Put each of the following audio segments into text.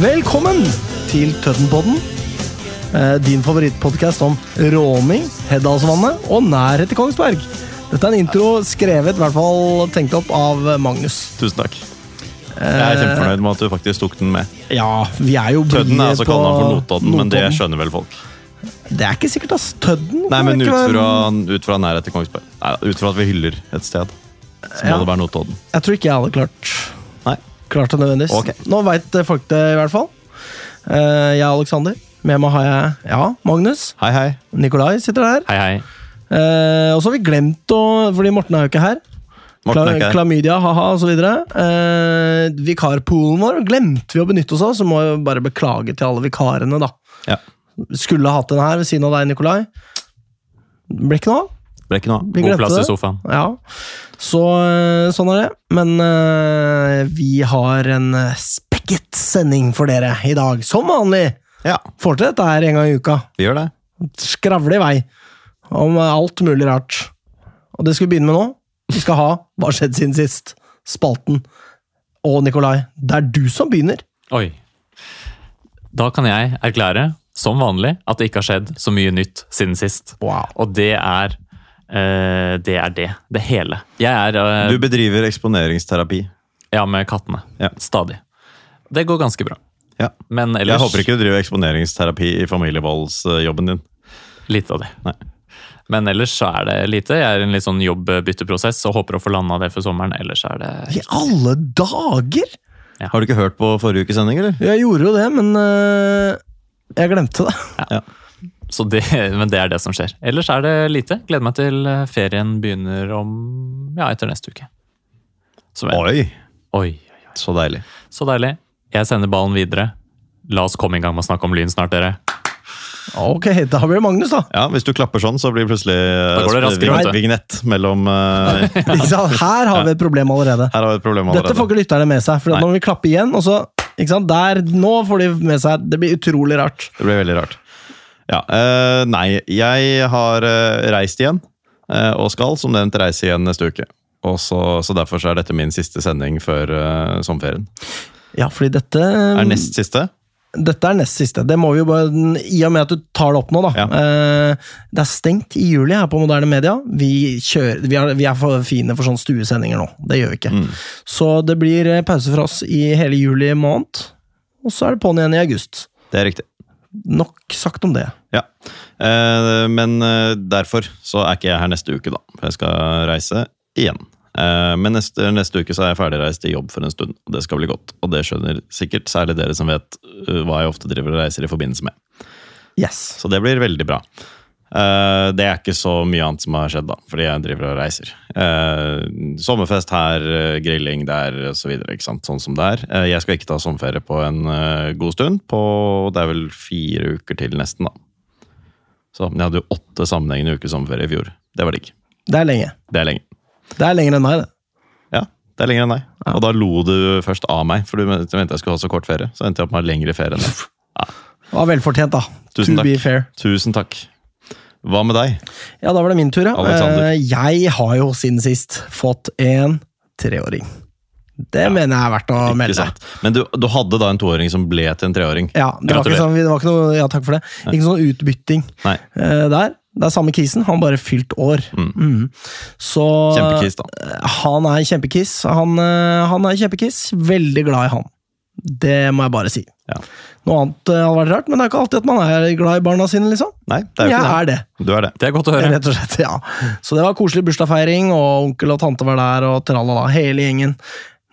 Velkommen til Tøttenpodden. Eh, Din favorittpodkast om råning, Heddalsvannet og nærhet til Kongsberg. Dette er en intro skrevet, i hvert fall tenkt opp, av Magnus. Tusen takk. Jeg er kjempefornøyd med at du faktisk tok den med. Ja, vi er jo Tødden er altså kalt for Notodden, men det skjønner vel folk. Det er ikke sikkert, ass. Tødden Nei, men ut fra, ut fra nærhet til Kongsberg. Nei, ut fra at vi hyller et sted, så må Ja. det være Notodden. Jeg tror ikke jeg hadde klart. Klart det nødvendigvis. Okay. Nå veit folk det, i hvert fall. Eh, Jeg er Alexander. Med meg har jeg ja, Magnus. Hei, hei. Nikolai sitter der. Hei, hei. Eh, og så har vi glemt å Fordi Morten er jo ikke her. Er her. Klamydia, ha-ha, osv. Eh, vikarpoolen vår glemte vi å benytte oss av, så må jeg bare beklage til alle vikarene, da. Ja. Skulle hatt den her ved siden av deg, Nikolai. Blir ikke noe av. Ble ikke noe av. God plass i sofaen. Ja. Så eh, sånn er det. Men uh, vi har en eh, spekket sending for dere i dag, som vanlig. Ja, Får til dette her en gang i uka. vi gjør det. skravle i vei om alt mulig rart. Og det skal vi begynne med nå. Vi skal ha Hva har skjedd siden sist? Spalten. Og Nikolai, det er du som begynner. Oi. Da kan jeg erklære, som vanlig, at det ikke har skjedd så mye nytt siden sist. Wow. Og det er det. er det. Det hele. Jeg er eh, Du bedriver eksponeringsterapi. ja, med kattene. Ja. Stadig. Det går ganske bra. Ja. Men ellers Jeg håper ikke du driver eksponeringsterapi i familievoldsjobben din. Litt av det. Nei. Men ellers så er det lite. Jeg er i en litt sånn jobbbytteprosess og håper å få landa det før sommeren. Ellers er det I alle dager! Har du ikke hørt på forrige ukes sending, eller? Jeg gjorde jo det, men øh, jeg glemte det. Så det, men det er det som skjer. Ellers er det lite. Gleder meg til eh, ferien begynner om ja, etter neste uke. Så, oi. Oi, oi, oi. så deilig. Så deilig. Jeg sender ballen videre. La oss komme i gang med å snakke om Lyn snart, dere. Ok, da blir det Magnus, da. Ja, Hvis du klapper sånn, så blir det plutselig Da går det raskere, vignett mellom uh... Her har vi et problem allerede. Her har vi et problem Dette får allerede. ikke lytterne med seg. For Nå må vi klapper igjen, og så ikke sant? Der, Nå får de med seg Det blir utrolig rart. Det blir veldig rart. Ja, eh, Nei, jeg har eh, reist igjen, eh, og skal som nevnt reise igjen neste uke. Og så, så Derfor så er dette min siste sending før sommerferien. Ja, fordi dette Er nest siste? Dette er nest siste. Det må vi jo bare, I og med at du tar det opp nå, da. Ja. Det er stengt i juli her på Moderne Media. Vi, kjører, vi, er, vi er for fine for sånne stuesendinger nå. Det gjør vi ikke. Mm. Så det blir pause for oss i hele juli måned. Og så er det på'n igjen i august. Det er riktig. Nok sagt om det. Ja. Eh, men eh, derfor så er ikke jeg her neste uke, da. For jeg skal reise igjen. Eh, men neste, neste uke så er jeg ferdigreist i jobb for en stund, og det skal bli godt. Og det skjønner sikkert særlig dere som vet eh, hva jeg ofte driver og reiser i forbindelse med. Yes. Så det blir veldig bra. Eh, det er ikke så mye annet som har skjedd, da, fordi jeg driver og reiser. Uh, sommerfest her, uh, grilling der osv. Så sånn som det er. Jeg skal ikke ta sommerferie på en god stund. På, det er vel fire uker til, nesten. da. Så men Jeg hadde jo åtte sammenhengende uker sommerferie i fjor. Det var digg. Det er lenge. Det er lenge. Det er lenger enn meg, det. Ja, det er lenger enn deg. Og da lo du først av meg, for du mente jeg skulle ha så kort ferie. Så endte jeg opp med lengre ferie enn det. Det var velfortjent, da. Tusen to takk. be fair. Tusen takk. Hva med deg? Ja, da var det min tur, ja. Alexander. Eh, jeg har jo siden sist fått en treåring. Det mener jeg er verdt å Ikke melde. sant? Men du, du hadde da en toåring som ble til en treåring. Ja, det var, sånn, det var ikke noe Ja, takk for det. Ikke sånn utbytting Nei, eh, der. Det er samme kisen, han bare fylt år. Mm. Mm. Så Kjempekiss, da. eh, Han er kjempekiss. Han, han er kjempekiss. Veldig glad i han. Det må jeg bare si. Ja. Noe annet eh, hadde vært rart, men det er ikke alltid at man er glad i barna sine, liksom. Nei, det er jo Jeg ikke er det. det. Du er det. Det er godt å høre. Rett og slett, ja. Så det var koselig bursdagsfeiring, og onkel og tante var der, og tralala, hele gjengen.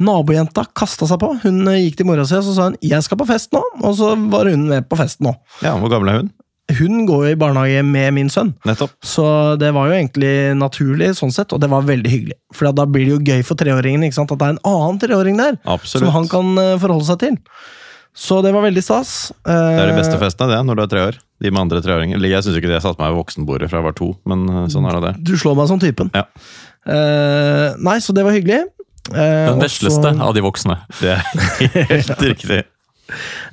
Nabojenta kasta seg på. Hun eh, gikk til mora si og så sa hun, 'jeg skal på fest nå', og så var hun med på festen òg. Ja, Hvor gammel er hun? Hun går jo i barnehage med min sønn, Nettopp. så det var jo egentlig naturlig, sånn sett, og det var veldig hyggelig. For da blir det jo gøy for treåringen ikke sant? at det er en annen treåring der, Absolutt. som han kan eh, forholde seg til. Så det var veldig stas. Det er de beste Eh, festene, det, når du er tre år. De med andre treåringer. Jeg syns ikke det. Jeg satte meg ved voksenbordet fra jeg var to, men eh, sånn er det. Du slår meg som typen. Ja. Uh, nei, så det var hyggelig. Uh, Den vesleste av de voksne. Det er helt riktig.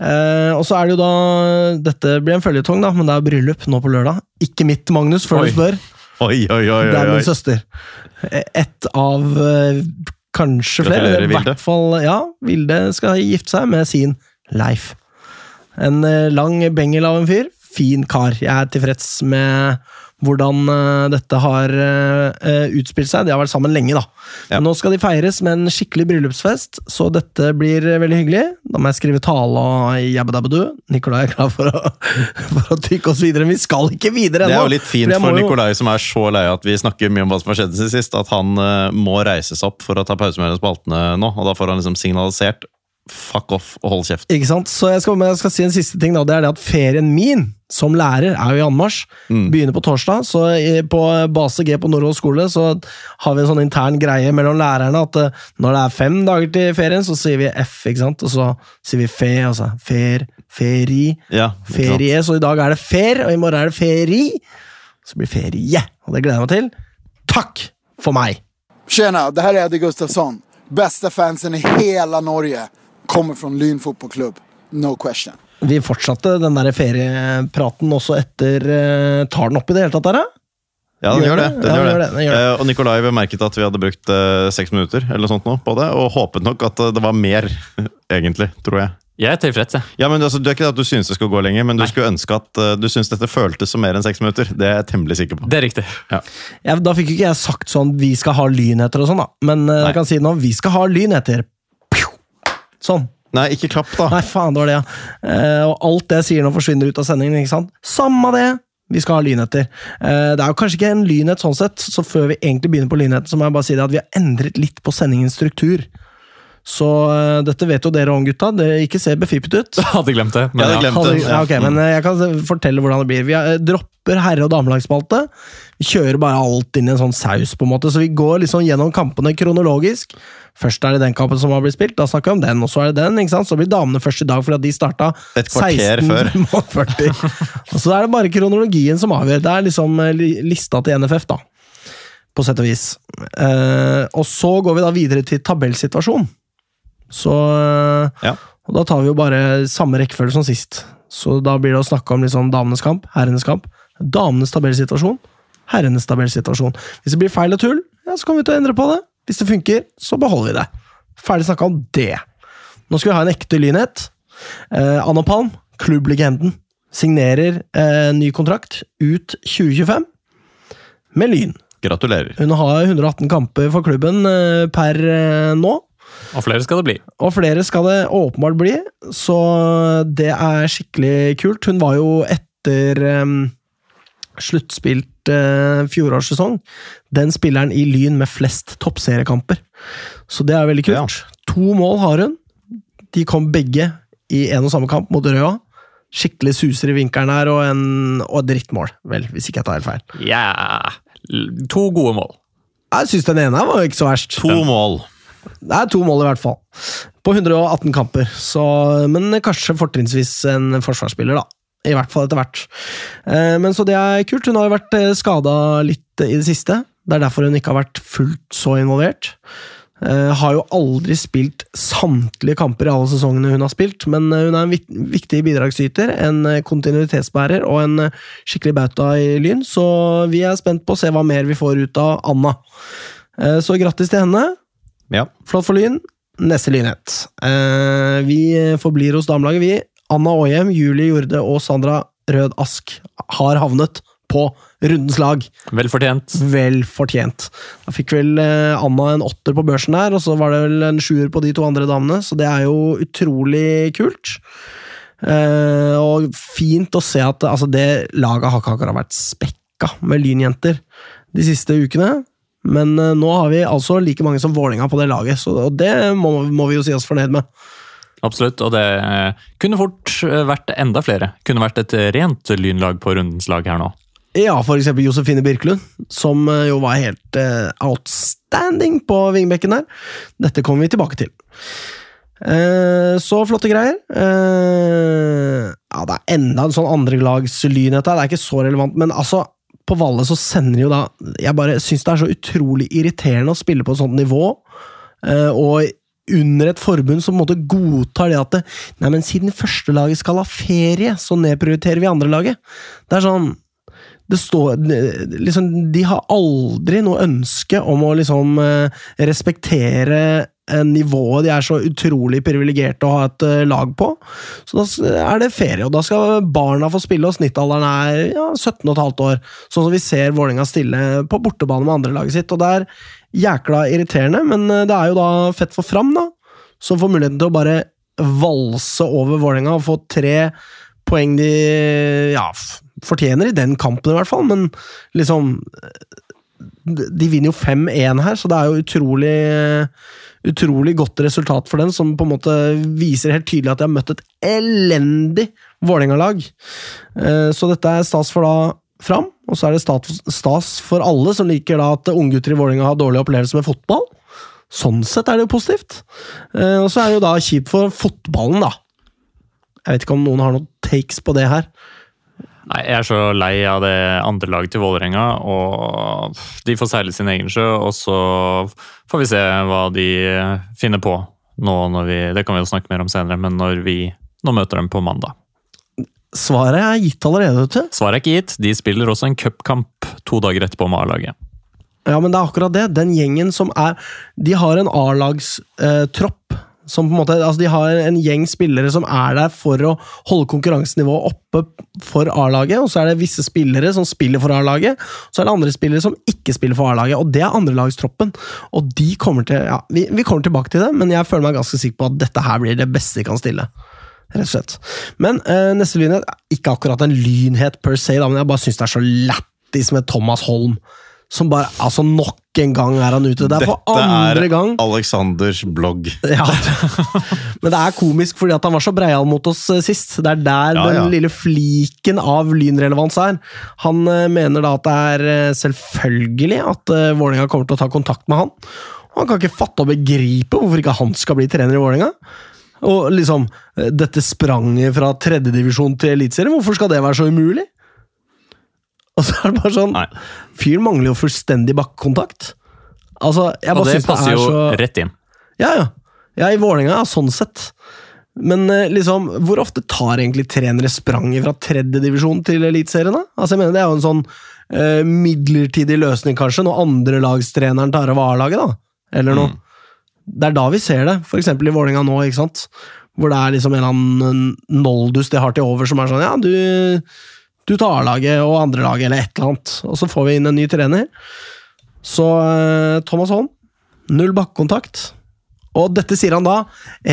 Uh, og så er det jo da Dette blir en føljetong, da, men det er bryllup nå på lørdag. Ikke mitt, Magnus, før Oi. du spør. Oi, oi, oi. Det er min oi. søster. Ett av kanskje flere. Gratulerer, I Vilde. hvert fall, ja, Vilde skal gifte seg med sin Leif. En eh, lang bengel av en fyr. Fin kar. Jeg er tilfreds med hvordan eh, dette har eh, utspilt seg. De har vært sammen lenge, da. Ja. Nå skal de feires med en skikkelig bryllupsfest, så dette blir veldig hyggelig. Da må jeg skrive tale og jabbedabbedu. Nikolai er klar for å, for å trykke oss videre, men vi skal ikke videre Det er jo litt fint for Nikolai, som er så lei at vi snakker mye om hva som har skjedd siden sist, at han må reises opp for å ta pause mellom spaltene nå. Og da får han liksom signalisert fuck off og hold kjeft. Ikke sant? Så jeg skal, men jeg skal si en siste ting, da. Det er det at ferien min som lærer er jo i anmarsj. Mm. Begynner på torsdag. Så på base G på Nordås skole så har vi en sånn intern greie mellom lærerne at eh, når det er fem dager til ferien, så sier vi F, ikke sant? Og så sier vi fe, altså fer, feri, Ja, ferie. Så i dag er det fer, og i morgen er det feri. Så blir ferie. Og det gleder jeg meg til. Takk for meg! Tjena, det her er Eddie Gustafsson. Beste fansen i hele Norge. Kommer fra Lyn fotballklubb. No question. Vi fortsatte den der feriepraten også etter eh, Tar den opp i det hele tatt, der, da? Ja, den Gjør det. det? Den Ja, gjør det. det, den gjør det. Eh, og Nikolai bemerket at vi hadde brukt eh, seks minutter eller sånt nå på det, og håpet nok at det var mer, egentlig, tror jeg. Jeg er tilfreds, jeg. Ja, men altså, Det er ikke det at du synes det skal gå lenger, men du skulle ønske at du synes dette føltes som mer enn seks minutter. Det er jeg temmelig sikker på. Det er riktig. Ja, da fikk ikke jeg sagt sånn vi skal ha lynheter og sånn, da. Men jeg kan si nå, vi skal ha lynheter. Sånn. Nei, ikke klapp, da. Nei, faen, det var det, ja. Eh, og alt det jeg sier nå, forsvinner ut av sendingen, ikke sant? Samme det! Vi skal ha lynheter. Eh, det er jo kanskje ikke en lynhet sånn sett, så før vi egentlig begynner på lynheten, så må jeg bare si det at vi har endret litt på sendingens struktur. Så uh, dette vet jo dere om, gutta. Det ikke ser befippet ut. Hadde glemt det. Men ja. glemt Hadde, det. ja, okay, men eh, Jeg kan fortelle hvordan det blir. Vi eh, dropper herre- og damelagsspalte. Vi kjører bare alt inn i en sånn saus, på en måte, så vi går liksom gjennom kampene kronologisk. Først er det den kampen som har blitt spilt, da snakker vi om den, og så er det den. ikke sant? Så blir damene først i dag, fordi at de starta Et kvarter før. 16.45. og så er det bare kronologien som avgjør. Det er liksom lista til NFF, da. På sett og vis. Eh, og så går vi da videre til tabellsituasjon. Så eh, Ja. og da tar vi jo bare samme rekkefølge som sist. Så da blir det å snakke om liksom damenes kamp, herrenes kamp, damenes tabellsituasjon, herrenes tabellsituasjon. Hvis det blir feil og tull, ja, så kommer vi til å endre på det. Hvis det funker, så beholder vi det. Ferdig snakka om det. Nå skal vi ha en ekte lynhet. Eh, Anna Palm, klubblegenden, signerer eh, ny kontrakt ut 2025 med Lyn. Gratulerer. Hun har 118 kamper for klubben eh, per eh, nå. Og flere skal det bli. Og flere skal det åpenbart bli, så det er skikkelig kult. Hun var jo etter um, sluttspilt uh, fjorårssesong den spilleren i Lyn med flest toppseriekamper. Så det er veldig kult. To mål har hun. De kom begge i en og samme kamp mot Røa. Skikkelig suser i vinkelen her, og, en, og et drittmål, vel, hvis ikke jeg tar helt feil. Ja To gode mål. Jeg syns den ene var ikke så verst. To mål. Det er to mål, i hvert fall. På 118 kamper. Så, men kanskje fortrinnsvis en forsvarsspiller, da. I hvert fall etter hvert. Eh, Men så det er kult. Hun har jo vært skada litt i det siste. Det er derfor hun ikke har vært fullt så involvert. Eh, Har jo aldri spilt samtlige kamper i alle sesongene hun har spilt, men eh, hun er en viktig bidragsyter, en eh, kontinuitetsbærer og en eh, skikkelig bauta i Lyn, så vi er spent på å se hva mer vi får ut av Anna. Eh, Så grattis til henne. Ja. Flott for Lyn. Neste lynhet. Eh, vi forblir hos damelaget, vi. Anna Aahjem, Julie Jorde og Sandra Rød Ask har havnet på rundens lag. Vel fortjent. Vel fortjent. Da fikk vel eh, Anna en åtter på børsen der, og så var det vel en sjuer på de to andre damene, så det er jo utrolig kult. Eh, og fint å se at altså, det laget har ikke akkurat vært spekka med lynjenter de siste ukene. Men eh, nå har vi altså like mange som Vålinga på det laget, så, og det må, må vi jo si oss fornøyd med. Absolutt. Og det eh, kunne fort eh, vært enda flere. Kunne vært et rent lynlag på rundens lag her nå. Ja, eksempel Josefine Birkelund, som jo var helt outstanding på vingbekken der. Dette kommer vi tilbake til. Så flotte greier. Ja, det er enda en sånn andrelagslyn, her. Det er ikke så relevant, men altså på Valle så sender de jo da Jeg bare syns det er så utrolig irriterende å spille på et sånt nivå, eh, og under et forbund som på en måte godtar det at det, Nei, men siden førstelaget skal ha ferie, så nedprioriterer vi andrelaget. Det er sånn det står liksom, De har aldri noe ønske om å liksom eh, respektere nivået de er så utrolig privilegerte å ha et eh, lag på. Så da er det ferie, og da skal barna få spille, og snittalderen er ja, 17,5 år. Sånn som vi ser Vålerenga stille på bortebane med andre laget sitt. og det er jækla irriterende, men eh, det er jo da fett for Fram, da, som får muligheten til å bare valse over Vålerenga og få tre poeng de ja, fortjener i den kampen, i hvert fall, men liksom De vinner jo 5-1 her, så det er jo utrolig Utrolig godt resultat for den, som på en måte viser helt tydelig at de har møtt et elendig Vålerenga-lag. Eh, Så dette er stas for da Fram, og så er det stas for alle som liker da at unggutter i Vålerenga har dårlige opplevelser med fotball. Sånn sett er det jo positivt. Eh, Og så er det jo da kjipt for fotballen, da. Jeg vet ikke om noen har noen takes på det her. Nei, Jeg er så lei av det andre laget til Vålerenga. og De får seile sin egen sjø, og så får vi se hva de finner på nå når vi Det kan vi jo snakke mer om senere, men når vi nå møter dem på mandag. Svaret er gitt allerede, vet du. Svaret er ikke gitt. De spiller også en cupkamp to dager etterpå med A-laget. Ja, men det er akkurat det. Den gjengen som er De har en A-lagstropp. Som på en måte, altså De har en gjeng spillere som er der for å holde konkurransenivået oppe for A-laget. Og så er det visse spillere som spiller for A-laget. Så er det andre spillere som ikke spiller for A-laget. Og det er andrelagstroppen. Og de kommer til ja, vi, vi kommer tilbake til det, men jeg føler meg ganske sikker på at dette her blir det beste de kan stille. Rett og slett. Men eh, neste lynhet Ikke akkurat en lynhet per se, da, men jeg bare syns det er så lættis med Thomas Holm. Som bare Altså, nok en gang er han ute. Det er for andre gang. Alexanders blogg. Ja. Men det er komisk fordi at han var så breial mot oss eh, sist. Det er der Ja, den ja. lille fliken av lynrelevans er. Han eh, mener da at det er eh, selvfølgelig at Vålerenga kommer til å ta kontakt med han. Og han kan ikke fatte og begripe hvorfor ikke han skal bli trener i Vålerenga. Og liksom, dette spranget fra tredjedivisjon til eliteserien, hvorfor skal det være så umulig? Og så er det bare sånn Nei. Fyren mangler jo fullstendig bakkekontakt. Altså, jeg Og bare det synes det passer er jo så rett inn. ja, ja. Ja, i Vålerenga, ja, sånn sett. Men eh, liksom, hvor ofte tar egentlig trenere spranget fra tredje divisjon til Eliteserien? Altså, jeg mener, Det er jo en sånn uh, midlertidig løsning, kanskje, når andrelagstreneren tar over A-laget. da. Eller noe. Det er da vi ser det, eksempel i Vålerenga nå, ikke sant? hvor det er liksom en eller annen noldus de har til over, som er sånn Ja, du, du tar A-laget og andrelaget, eller et eller annet. Og så får vi inn en ny trener. Så eh, Thomas Holm, null bakkekontakt. Og dette sier han da,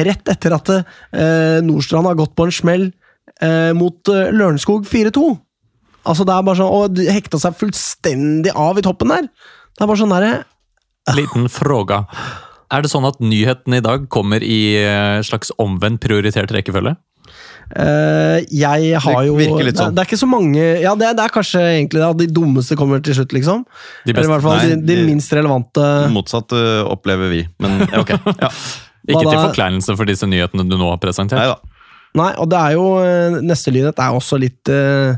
rett etter at eh, Nordstrand har gått på en smell eh, mot eh, Lørenskog 4-2. Altså det er bare sånn, Og hekta seg fullstendig av i toppen der. Det er bare sånn derre Liten fråga. Er det sånn at nyheten i dag kommer i eh, slags omvendt prioritert rekkefølge? Eh, Jeg har jo det, sånn. det er ikke så mange Ja, det, det er kanskje egentlig det. De dummeste kommer til slutt, liksom. De hvert fall Nei, de, de minst relevante. Motsatt øh, opplever vi, men ok. Ja. ikke til forkleinelse for disse nyhetene du nå har presentert. Nei. Nei, og det er jo eh, Neste lynhet er også litt eh,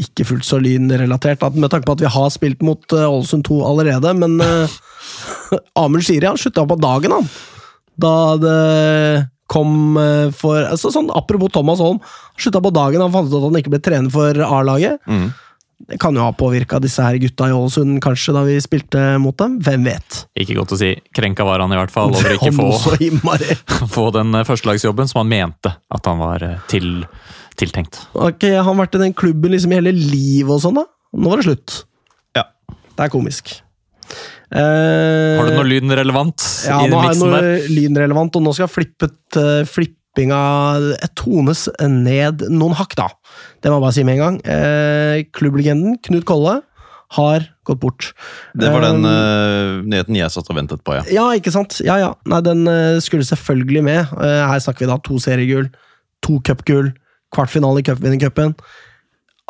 ikke fullt så lynrelatert, med tanke på at vi har spilt mot eh, Ålesund 2 allerede, men eh, Amund Shiri han slutta på dagen, han. Da det kom eh, for altså sånn, Apropos Thomas Holm, slutta på dagen han fant ut at han ikke ble trener for A-laget. Mm. Det kan jo ha påvirka disse her gutta i Ålesund, kanskje, da vi spilte mot dem. Hvem vet? Ikke godt å si. Krenka var han i hvert fall over ikke få, få den eh, førstelagsjobben som han mente at han var eh, til, tiltenkt. Har ikke han vært i den klubben liksom i hele livet og sånn, da? Nå var det slutt. Ja. Det er komisk. Eh, Har du noe lynrelevant ja, i nå har jeg noe der? lynrelevant, og nå skal flippet, uh, flippinga eh, tones ned noen hakk, da. Det må jeg bare si med en gang. Eh, klubblegenden Knut Kolle har gått bort. Det var den Eh, øh, nyheten jeg satt og ventet på, ja. Ja, ikke sant? Ja, ja. Nei, den eh, skulle selvfølgelig med. Eh, her snakker vi da to seriegull, to cupgull, kvartfinale i cupvinnercupen.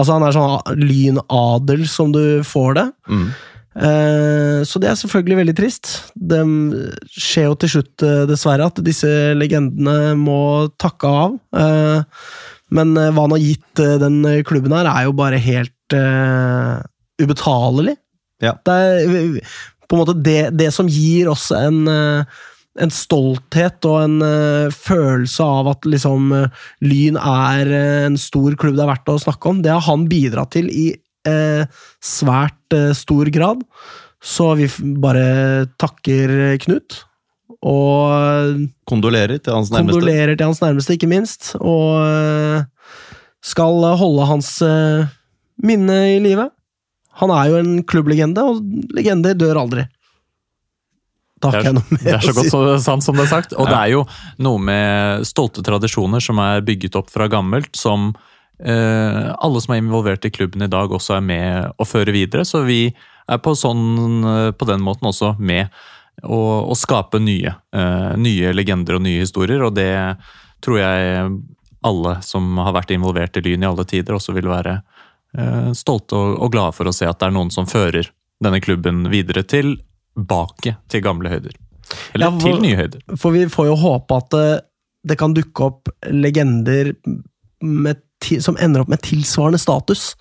Altså, han er sånn lynadel som du får det. Mm. Eh, så det er selvfølgelig veldig trist. Det skjer jo til slutt, eh, dessverre, at disse legendene må takke av. Eh, men hva han har gitt den klubben her, er jo bare helt ubetalelig. Ja. Det er på en måte det, det som gir oss en, en stolthet og en uh, følelse av at liksom uh, Lyn er uh, en stor klubb det er verdt å snakke om, det har han bidratt til i svært eh, stor grad. Så vi bare takker eh, Knut. Og Kondolerer til hans nærmeste. kondolerer til hans nærmeste, ikke minst. Og eh, skal holde hans eh, minne i live. Han er jo en klubblegende, og legender dør aldri. Da har Det ikke er, jeg noe det er så godt så sant som det er sagt. Og det er jo noe med stolte tradisjoner som er bygget opp fra gammelt, som eh, alle som er involvert i klubben i dag, også er med å føre videre. Så vi er på, sånn, eh, på den måten også med å, skape nye, eh, nye legender og nye historier. Og det tror jeg alle som har vært involvert i Lyn i alle tider, også vil være eh, stolte og, og glade for å se at det er noen som fører denne klubben videre tilbake til gamle høyder. Eller Ja, for- til nye høyder. For vi får jo håpe at det, det kan dukke opp legender med, som ender opp med tilsvarende status.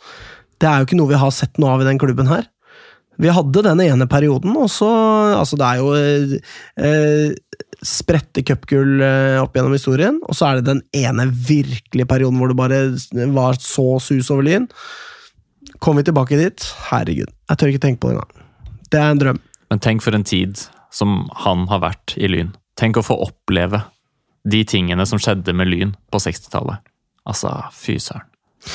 Det er jo ikke noe vi har sett noe av i den klubben her. Vi hadde den ene perioden, og så Altså, det er jo eh, eh, spredte cupgull eh, opp gjennom historien, og så er det den ene virkelige perioden hvor det bare var så sus over Lyn. Kommer vi tilbake dit? Herregud, jeg tør ikke tenke på det engang. Det er en drøm. Men tenk for en tid som han har vært i Lyn. Tenk å få oppleve de tingene som skjedde med Lyn på 60-tallet. Altså, fy søren.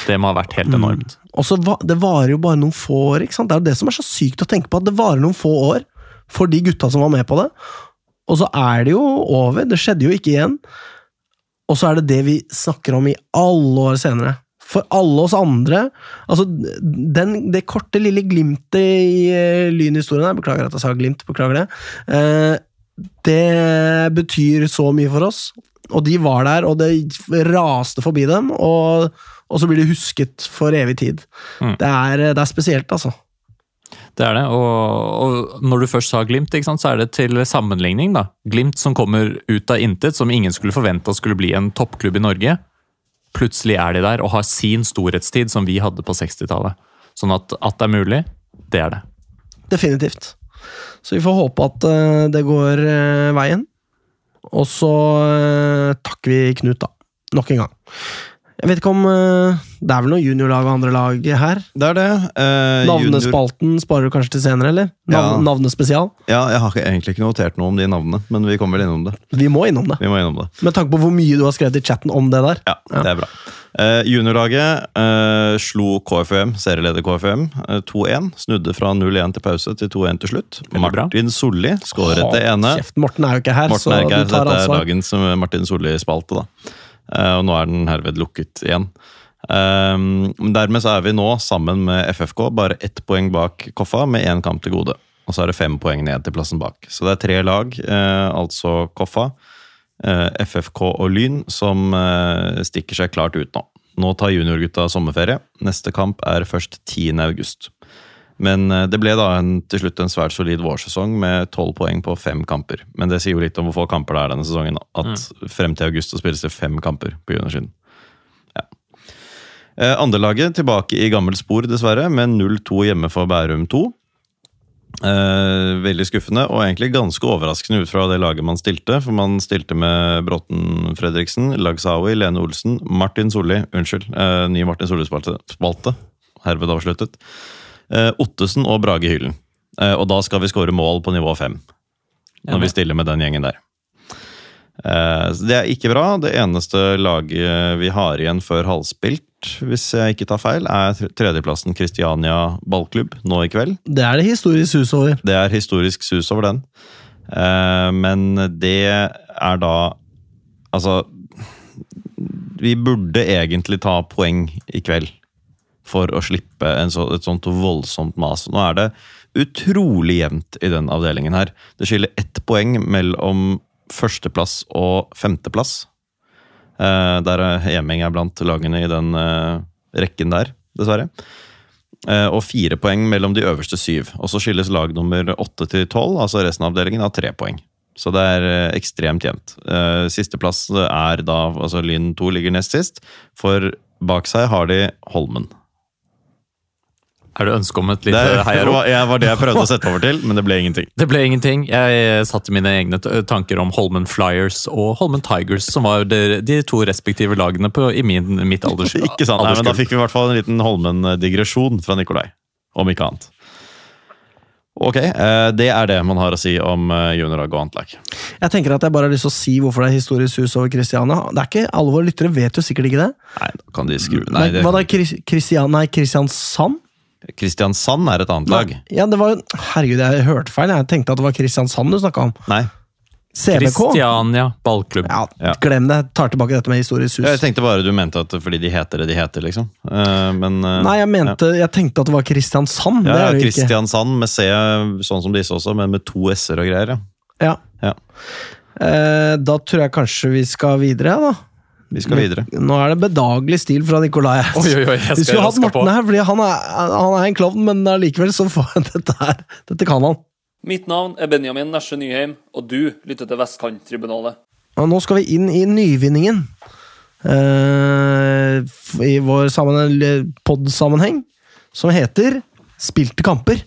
Det må ha vært helt enormt. Og så Det varer jo bare noen få år. ikke sant? Det er jo det som er så sykt å tenke på, at det varer noen få år for de gutta som var med på det. Og så er det jo over. Det skjedde jo ikke igjen. Og så er det det vi snakker om i alle år senere. For alle oss andre altså den, Det korte, lille glimtet i uh, lynhistorien her Beklager at jeg sa glimt, beklager det. Uh, det betyr så mye for oss. Og de var der, og det raste forbi dem. Og, og så blir de husket for evig tid. Mm. Det, er, det er spesielt, altså. Det er det, og, og når du først sa Glimt, sant, så er det til sammenligning. da. Glimt som kommer ut av intet, som ingen skulle forventa skulle bli en toppklubb i Norge. Plutselig er de der og har sin storhetstid, som vi hadde på 60-tallet. Sånn at, at det er mulig, det er det. Definitivt. Så vi får håpe at eh, det går eh, veien. Og så eh, takker vi Knut, da. Nok en gang. Jeg vet ikke om eh, Det er vel noe juniorlag og andre lag her? Det er det. Eh, junior- Navnespalten sparer du kanskje til senere, eller? Navn, Ja. Navnespesial? Ja, jeg har ikke- egentlig ikke notert noe om de navnene, men vi kommer vel innom det. Vi må innom det. Vi må innom det. Med tanke på hvor mye du har skrevet i chatten om det der. Ja, det er bra. Eh, juniorlaget eh, slo KFUM, serieleder KFUM, eh, 2-1. Snudde fra 0-1 til pause til 2-1 til slutt. Martin Solli skåret det ene. Kjeft, Morten er jo ikke her, Morten så er ikke her, du så tar dette er dagen dagens eh, Martin Solli-spalte. da. Eh, og nå er den herved lukket igjen. Eh, dermed så er vi nå sammen med FFK bare ett poeng bak Koffa, med én kamp til gode. Og så er det fem poeng ned til plassen bak. Så det er tre lag, eh, altså Koffa, eh, FFK og Lyn, som stikker seg klart ut nå. Nå tar juniorgutta sommerferie. Neste kamp er først 10. Men eh, det ble da en, til slutt en svært solid vårsesong med tolv poeng på fem kamper. Men det sier jo litt om hvor få kamper det er denne sesongen. At At frem til august så spilles det fem kamper på juniorsiden. Ja. Eh, Andrelaget tilbake i gammelt spor, dessverre, med 0-2 hjemme for Bærum 2. Eh, veldig skuffende, og egentlig ganske overraskende ut fra det laget man stilte. For man stilte med Bråten Fredriksen, Lagsawi, Lene Olsen, Martin Solli Unnskyld, eh, ny Martin Solli-spalte. spalte, Herved avsluttet. Eh, Ottesen og Brage Hyllen. Eh, og da skal vi skåre mål på nivå fem. Når vi stiller med den gjengen der. Eh, det er ikke bra. Det eneste laget vi har igjen før halvspilt, hvis jeg ikke tar feil, er tredjeplassen Kristiania ballklubb nå i kveld. Det er det historisk sus over. Det er historisk sus over den. Men det er da Altså Vi burde egentlig ta poeng i kveld for å slippe så, et sånt voldsomt mas. Nå er det utrolig jevnt i den avdelingen her. Det skiller ett poeng mellom førsteplass og femteplass. Eh, der er Heming er blant lagene i den eh, rekken der, dessverre. Eh, og fire poeng mellom de øverste syv. Og så skilles lag nummer åtte til tolv, altså resten av avdelingen, av tre poeng. Så det er eh, ekstremt jevnt. Eh, Sisteplass er da altså Lyn 2 ligger nest sist, for bak seg har de Holmen. Er det ønske om et lite heiarop? Det var det jeg prøvde å sette over til, men det ble ingenting. Det ble ingenting. Jeg satte mine egne tanker om Holmen Flyers og Holmen Tigers, som var de, de to respektive lagene på, i min, mitt alders, Ikke sant? Nei, men Da fikk vi i hvert fall en liten Holmen-digresjon fra Nikolai. Om ikke annet. Ok, eh, det er det man har å si om eh, juniorlag og annet lag. Jeg tenker at jeg bare har lyst til å si hvorfor det er historisk hus over Kristiania. Det er ikke, Alle våre lyttere vet jo sikkert ikke det. Nei, da kan de skru Nei, det... Hva da, Kristian, nei, Kristiansand? Kristiansand er et annet lag. Ja, det var, herregud, jeg hørte feil. Jeg tenkte at det var Kristiansand du snakka om. Nei. CBK? Kristiania ballklubb. Ja, Ja. glem det. Jeg tar tilbake dette med historisk hus. Jeg tenkte bare du mente at fordi de heter det de heter, liksom. Eh, Men eh, Nei, jeg mente, jeg tenkte at det var Kristiansand. ja, det er. Kristiansand med C, sånn som disse også, men med to s-er og greier. ja. Ja. Ja. Eh, da tror jeg kanskje vi skal videre, da. Vi skal videre. Nå er det bedagelig stil fra Nikolai. Oi, oi, oi, jeg Vi skal skulle hatt raske på. Morten her, fordi han er, han er en klovn, men allikevel så får dette her Dette kan han. Mitt navn er Benjamin Nesje Nyheim, og du lytter til Vestkanttribunalet. Og nå skal vi inn i nyvinningen. Uh, I vår sammen- pod-sammenheng, som heter Spilte kamper.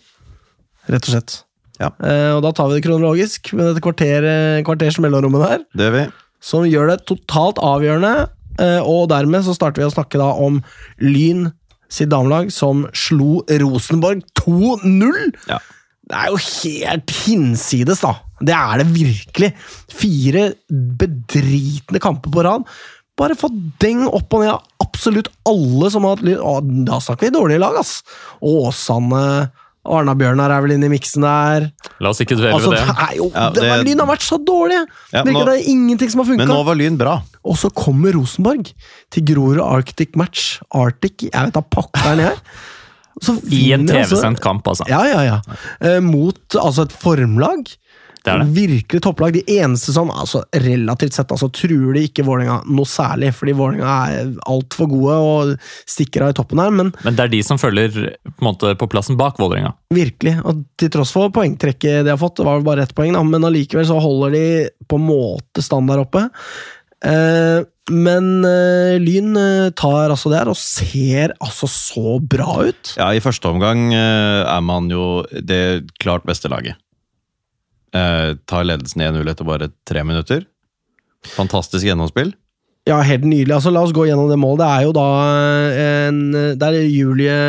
Rett og slett. Ja. Uh, og da tar vi det kronologisk, med dette kvarter, kvarters mellomrommet der. Det gjør vi. Som gjør det totalt avgjørende. eh, Og dermed så starter vi å snakke da om Lyn sitt damelag, som slo Rosenborg 2-0! Ja. Det er jo helt hinsides, da. Det er det virkelig. Fire bedritne kamper på rad. Bare få deng opp og ned av absolutt alle som har hatt Lyn. Da snakker vi dårlige lag, ass! Åsane Arna-Bjørnar er vel inne i miksen der. La oss ikke dvele Altså, ved det det. er jo, Ja, det, det- Lyn har vært så dårlige! Ja, nå- det er ingenting som har funka. Men nå var Lyn bra. Og så kommer Rosenborg til Grorud Arctic Match. Arctic, jeg vet da pokkeren jeg. Så I en altså- TV-sendt kamp, altså. Ja, ja, ja. Eh, mot altså et formlag. Det er det. Virkelig topplag. De eneste som altså, relativt sett altså, truer de ikke Vålerenga noe særlig, fordi Vålerenga er altfor gode og stikker av i toppen her, men Men det er de som følger på, måte, på plassen bak Vålerenga. virkelig. Og til tross for poengtrekket de har fått, det var vel bare ett poeng, da, men allikevel så holder de på en måte standard oppe. Eh, men uh, Lyn uh, tar altså det her, og ser altså så bra ut. Ja, I første omgang uh, er man jo det klart beste laget. Eh, tar ledelsen 1-0 etter bare tre minutter. Fantastisk gjennomspill. Ja, helt nydelig. Altså, la oss gå gjennom det målet. Det er jo da en Det er Julie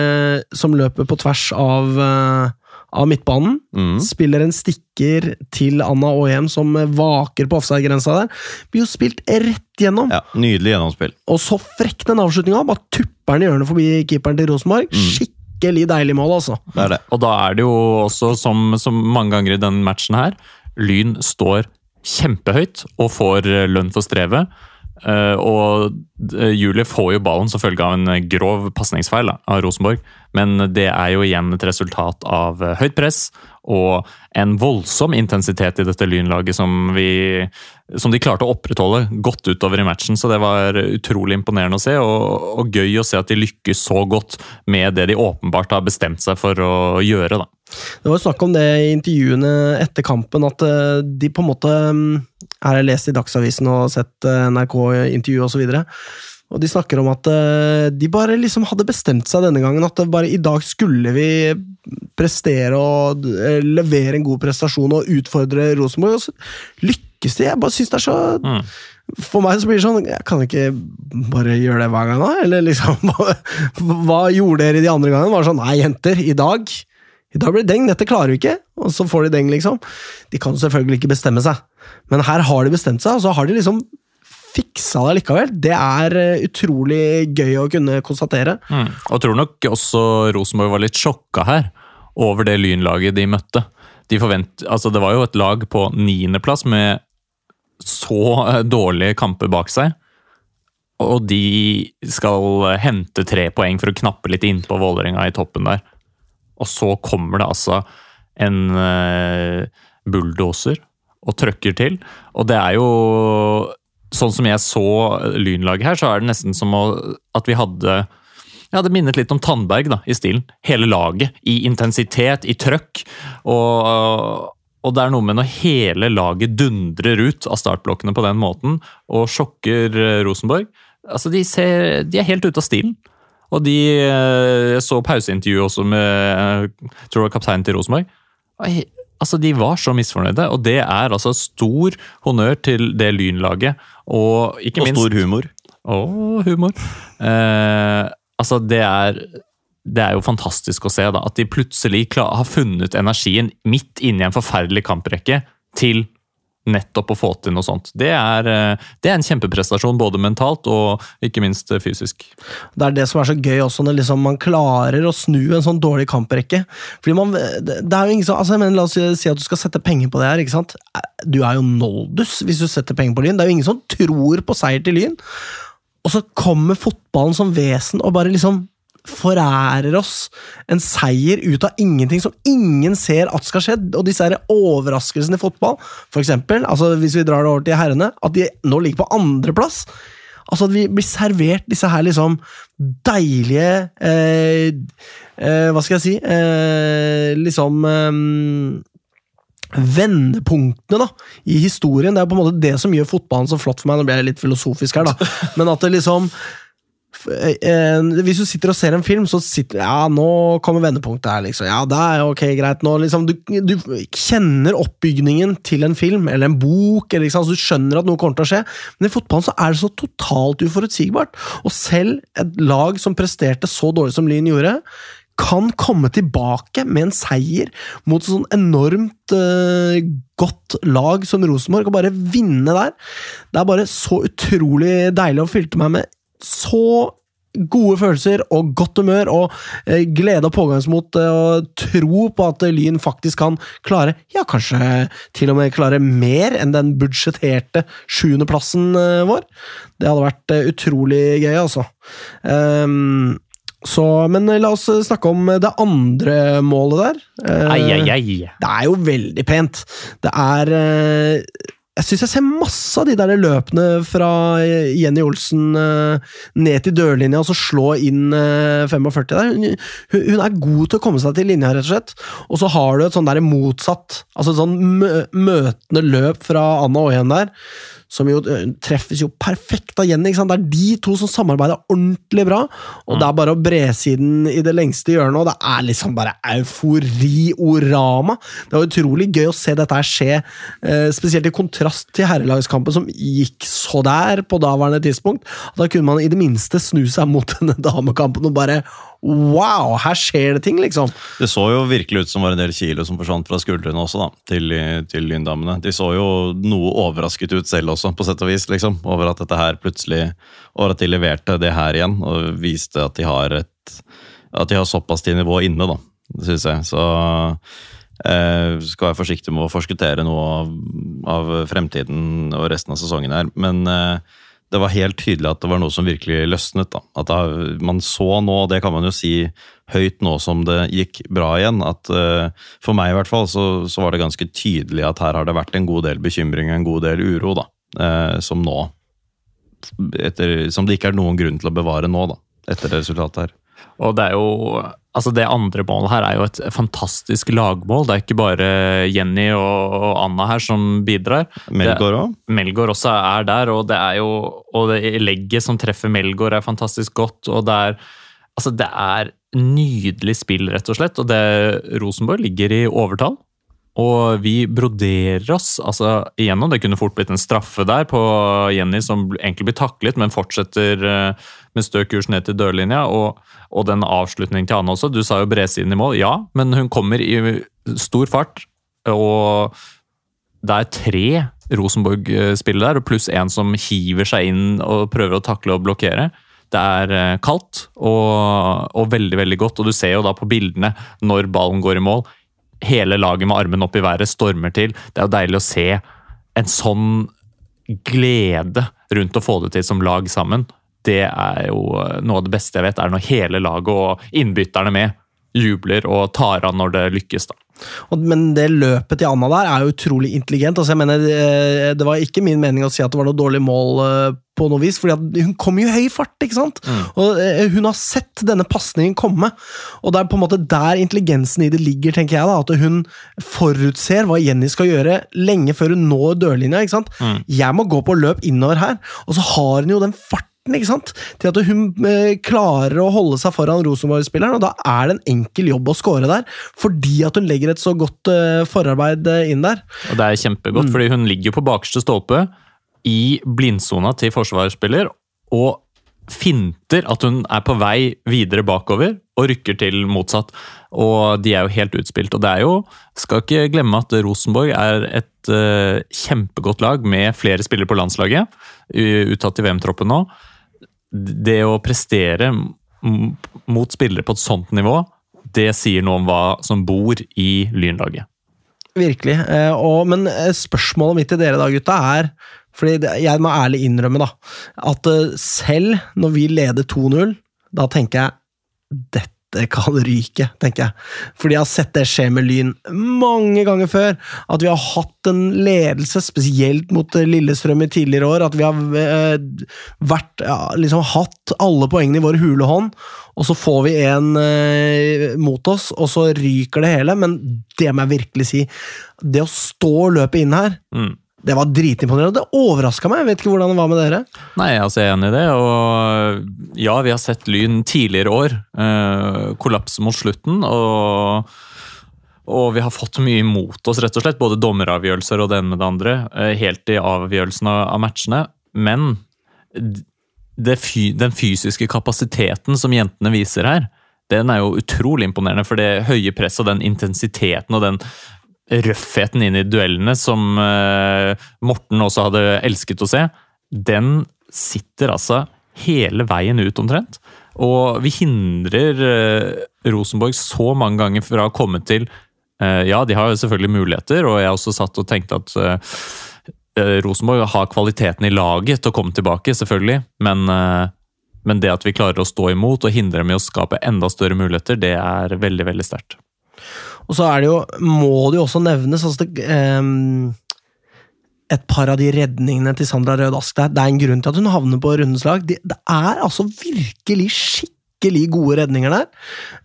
som løper på tvers av, eh, av midtbanen. Mm. Spiller en stikker til Anna Aahjem, som vaker på offside-grensa der. Blir jo spilt rett gjennom. Ja, Nydelig gjennomspill. Og så frekk den avslutninga! Bare tupper den i hjørnet forbi keeperen til Rosenborg. Skikkelig deilig mål, altså. Det er det. Og da er det jo også, som, som mange ganger i den matchen her, Lyn står kjempehøyt og får lønn for strevet. Eh, og eh, Julie får jo ballen som følge av en grov pasningsfeil av Rosenborg. Men det er jo igjen et resultat av høyt press og en voldsom intensitet i dette Lynlaget som, vi, som de klarte å opprettholde godt utover i matchen. Så det var utrolig imponerende å se, og, og gøy å se at de lykkes så godt med det de åpenbart har bestemt seg for å gjøre. da. Det var jo snakk om det i intervjuene etter kampen, at eh, de på en måte mm, Her har jeg lest i Dagsavisen og sett eh, NRK-intervju osv. Og, og de snakker om at eh, de bare liksom hadde bestemt seg denne gangen. At bare i dag skulle vi prestere og levere en god prestasjon og utfordre Rosenborg. Og så lykkes de. Jeg bare syns det er så Mm. For meg så blir det sånn Jeg kan ikke bare gjøre det hver gang, da? Eller liksom Hva, hva gjorde dere de andre gangene? Var det sånn Nei, jenter, i dag i dag blir det deng, dette klarer vi ikke. Og så får de deng, liksom. De kan selvfølgelig ikke bestemme seg, men her har de bestemt seg, og så har de liksom fiksa det likevel. Det er eh, utrolig gøy å kunne konstatere. Mm. Og tror nok også Rosenborg var litt sjokka her over det lynlaget de møtte. De forvent, altså det var jo et lag på niendeplass med så eh, dårlige kamper bak seg. Og de skal hente tre poeng for å knappe litt innpå Vålerenga i toppen der. Og så kommer det altså en uh, bulldoser og trøkker til. Og det er jo Sånn som jeg så lynlaget her, så er det nesten som at vi hadde ja, Det minnet litt om Tandberg da, i stilen. Hele laget. I intensitet, i trøkk. Og, og det er noe med når hele laget dundrer ut av startblokkene på den måten og sjokker eh, Rosenborg. Altså, de, ser, de er helt ute av stilen. Og de eh, Jeg så pauseintervjuet også med eh, tror jeg kapteinen til Rosenborg. Altså, De var så misfornøyde, og det er altså stor honnør til det lynlaget. Og ikke Og minst stor humor. Å, humor. Eh, altså, det er det er jo fantastisk å se da, at de plutselig klar, har funnet energien midt inni en forferdelig kamprekke til nettopp å få til noe sånt. Det er, eh, det er en kjempeprestasjon, både mentalt og ikke minst eh, fysisk. Det er det som er så gøy også, når liksom man klarer å snu en sånn dårlig kamprekke. Fordi man, det er jo ingen som, altså La oss si- at du skal sette penger på det her. ikke sant? Du er jo noldus hvis du setter penger på Lyn. Det er jo ingen som tror på seier til Lyn. Og så kommer fotballen som vesen og bare liksom forærer oss en seier ut av ingenting som ingen ser at skal skje. Og disse her overraskelsene i fotball, for eksempel, altså hvis vi drar det over til herrene, at de nå ligger på andreplass. Altså at vi blir servert disse her liksom deilige eh, eh, Hva skal jeg si? Eh, liksom eh, vendepunktene da, i historien. Det er på en måte det som gjør fotballen så flott for meg. Nå blir jeg litt filosofisk her, da. Men at det liksom Hvis du sitter og ser en film, så sitter Ja, nå kommer vendepunktet her, liksom. Ja, det er ok, greit. Nå, liksom, du, du kjenner oppbygningen til en film eller en bok, eller, liksom, så du skjønner at noe kommer til å skje. Men i fotballen så er det så totalt uforutsigbart. Og selv et lag som presterte så dårlig som Lyn gjorde, kan komme tilbake med en seier mot et sånn enormt uh, godt lag som Rosenborg, og bare vinne der. Det er bare så utrolig deilig å fylte meg med så gode følelser og godt humør og eh, glede og pågangsmot eh, og tro på at Lyn faktisk kan klare, ja, kanskje til og med klare mer enn den budsjetterte sjuendeplassen eh, vår. Det hadde vært utrolig gøy, altså. Um, så, men la oss snakke om det andre målet der. Ai, ai, ai. Det er jo veldig pent. Det er Jeg syns jeg ser masse av de der løpene fra eh, Jenny Olsen eh, ned til dørlinja og så slå inn eh, 45 der. Hun, hun er god til å komme seg til linja, rett og slett. Og så har du et sånn der motsatt, altså et sånn møtende løp fra Anna Åhjem der. Som jo eh, treffes jo perfekt av Jenny. Det er de to som samarbeider ordentlig bra. Og det er bare å bre siden i det lengste hjørnet, og det er liksom bare euforiorama. Det var utrolig gøy å se dette skje, eh, spesielt i kontrast til herrelagskampen, som gikk så der på daværende tidspunkt. Da kunne man i det minste snu seg mot denne damekampen og bare Wow, her skjer det ting, liksom! Det så jo virkelig ut som var en del kilo som forsvant fra skuldrene også, da, til, til lyndammene. De så jo noe overrasket ut selv også, på sett og vis, liksom, over at dette her plutselig Over at de leverte det her igjen, og viste at de har et At de har såpass til nivå inne, da, syns jeg. Så eh, skal være forsiktig med å forskuttere noe av, av fremtiden og resten av sesongen her, men eh, det var helt tydelig at det var noe som virkelig løsnet. da. At da, Man så nå, og det kan man jo si høyt nå som det gikk bra igjen, at uh, for meg i hvert fall så, så var det ganske tydelig at her har det vært en god del bekymring, en god del uro, da. Uh, som nå etter, Som det ikke er noen grunn til å bevare nå, da. Etter resultatet her. Og det er jo Altså, det andre målet her er jo et fantastisk lagmål. Det er ikke bare Jenny og Anna her som bidrar. Melgaard òg? Melgaard også er der, og det er jo Og det legget som treffer Melgaard, er fantastisk godt. Og det er Altså, det er nydelig spill, rett og slett. Og det Rosenborg ligger i overtall. Og vi broderer oss altså igjennom. Det kunne fort blitt en straffe der på Jenny, som egentlig blir taklet, men fortsetter eh, med stø kurs ned til dørlinja. Og, og den avslutningen til Anne også. Du sa jo bredsiden i mål. Ja, men hun kommer i stor fart. Og det er tre Rosenborg-spillere der, og pluss en som hiver seg inn og prøver å takle og blokkere. Det er eh, kaldt og, og veldig veldig godt, og du ser jo da på bildene når ballen går i mål. Hele laget med armen opp i været stormer til. Det er jo deilig å se en sånn glede rundt å få det til som lag sammen. Det er jo eh, noe av det beste jeg vet, er når hele laget og innbytterne med jubler og tar av når det lykkes. da. Men det løpet til Anna der er jo utrolig intelligent. altså jeg mener, eh, Det var ikke min mening å si at det var noe dårlig mål eh, på noe vis, fordi hun kom jo i høy fart. ikke sant? Og eh, Hun har sett denne pasningen komme, og det er på en måte der intelligensen i det ligger. tenker jeg da, At hun forutser hva Jenny skal gjøre lenge før hun når dørlinja. ikke sant? Jeg må gå på løp innover her, og så har hun jo den farten ikke sant? Til at hun eh, klarer å holde seg foran Rosenborg-spilleren, og da er det en enkel jobb å score der, fordi at hun legger et så godt eh, forarbeid eh, inn der. Og det er kjempegodt, fordi hun ligger på bakerste stolpe i blindsona til forsvarsspiller, og finter at hun er på vei videre bakover og rykker til motsatt. Og de er jo helt utspilt. Og det er jo, skal ikke glemme at Rosenborg er et uh, kjempegodt lag med flere spillere på landslaget, uttatt i VM-troppen nå. Det å prestere mot spillere på et sånt nivå, det sier noe om hva som bor i Lynlaget. Virkelig. Eh, og, men eh, spørsmålet mitt til dere da, gutta, er fordi jeg må ærlig innrømme da, at eh, selv når vi leder 2-0, da tenker jeg dette kan ryke, tenker jeg. Fordi jeg har sett det skje med Lyn mange ganger før. At vi har hatt en ledelse, spesielt mot Lillestrøm i tidligere år. At vi har eh, vært, ja, liksom hatt alle poengene i vår hule hånd, og så får vi en eh, mot oss, og så ryker det hele. Men det må jeg virkelig si. Det å stå og løpe inn her mm det var dritimponerende. Det overraska meg. Jeg vet ikke hvordan det var med dere. Nei, altså, jeg er enig i det. Og ja, vi har sett Lyn tidligere år eh, kollapse mot slutten. Og, og, vi har fått mye imot oss, rett og slett. Både dommeravgjørelser og det ene med det andre. Eh, helt i avgjørelsen av, matchene. Men fy, den fysiske kapasiteten som jentene viser her, den er jo utrolig imponerende. For det høye presset og den intensiteten og den røffheten inn i duellene som uh, Morten også hadde elsket å se, den sitter altså hele veien ut, omtrent. Og vi hindrer uh, Rosenborg så mange ganger fra å komme til uh, Ja, de har jo selvfølgelig muligheter, og jeg har også satt og tenkt at Rosenborg har kvaliteten i laget til å komme tilbake, selvfølgelig, men, men det at vi klarer å stå imot og hindre dem i å skape enda større muligheter, det er veldig, veldig sterkt. Og så er det jo, må det jo også nevnes altså det, um, et par av de redningene til Sandra Rød Ask der. Det er en grunn til at hun havner på rundens lag. Det, det er altså virkelig skikkelig skikkelig gode redninger der.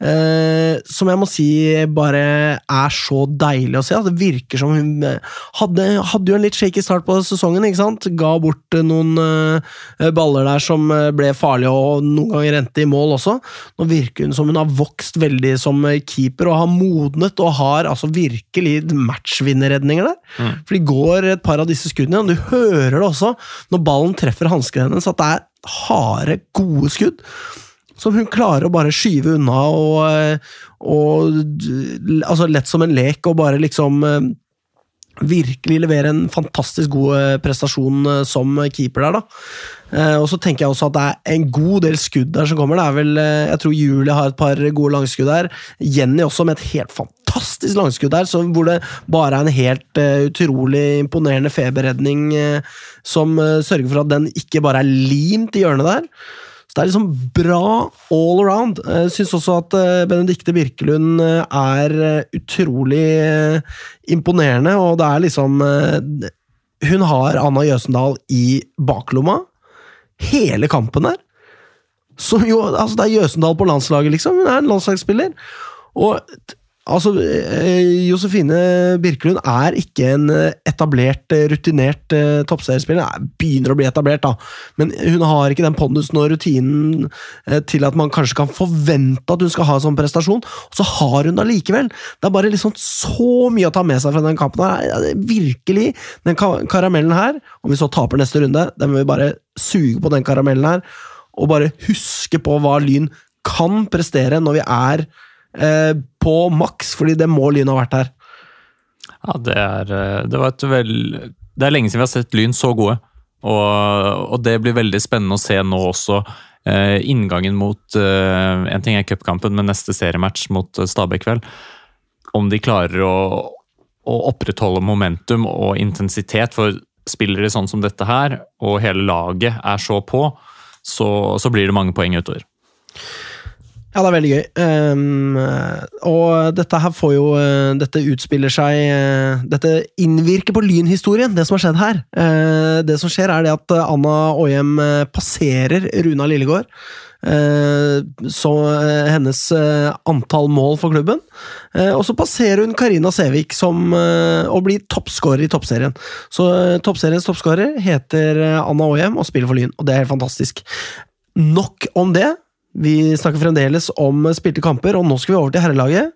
Eh, som jeg må si bare er så deilig å se. Det virker som hun eh, hadde, hadde jo en litt shaky start på sesongen. ikke sant? Ga bort eh, noen eh, baller der som eh, ble farlige, og noen ganger endte i mål også. Nå virker hun som hun har vokst veldig som keeper og har modnet og har altså virkelig matchvinnerredninger der. Mm. For de går et par av disse skuddene, og du hører det også når ballen treffer hansken hennes, at det er harde, gode skudd som hun klarer å bare skyve unna og, eh, og altså lett som en lek, og bare liksom eh, virkelig levere en fantastisk god eh, prestasjon som keeper der, da. Og så tenker jeg også at det er en god del skudd der som kommer. Det er vel, Jeg tror Julie har et par gode langskudd der. Jenny også med et helt fantastisk langskudd der, hvor det bare er en helt utrolig imponerende feberredning som sørger for at den ikke bare er limt i hjørnet der. Det er liksom bra all around. Jeg syns også at eh, Benedicte Birkelund eh, er eh, utrolig imponerende, og det er liksom Hun har Anna Jøsendal i baklomma hele kampen der. Jo, altså Det er Jøsendal på landslaget, liksom. Hun er en landslagsspiller. Og Altså, eh, Josefine Birkelund er ikke en eh, etablert, eh, rutinert toppseriespiller. Hun begynner å bli etablert, da, men hun har ikke den pondusen og rutinen til at man kanskje kan forvente at hun skal ha en sånn prestasjon. Og så har hun det likevel! Det er bare liksom så mye å ta med seg fra den kampen. her. Virkelig! Den karamellen her, om vi så taper neste runde, den må vi bare suge på den karamellen her, og bare huske på hva Lyn kan prestere når vi er eh, på maks, fordi det må Lyn ha vært her. Ja, det er, eh, det vel, det er lenge siden vi har sett Lyn så gode. Og, og det blir veldig spennende å se nå også. Eh, inngangen mot eh, En ting er cupkampen, men neste seriematch mot eh, Stabæk kveld. Om de klarer å, å opprettholde momentum og intensitet. For spillere sånn som dette her, og hele laget er så på, så, så blir det mange poeng utover. Ja, det er veldig gøy. Um, og dette her får jo uh, Dette utspiller seg uh, Dette innvirker på lynhistorien, det som har skjedd her. Uh, det som skjer, er det at Anna Åhjem passerer Runa Lillegård. Så hennes antall mål for klubben. Og så passerer hun Karina Sevik som, og blir toppskårer i toppserien. Så toppseriens toppskårer heter Anna Åhjem og spiller for Lyn, og det er helt fantastisk. Nok om det. Vi snakker fremdeles om spilte kamper, og nå skal vi over til herrelaget.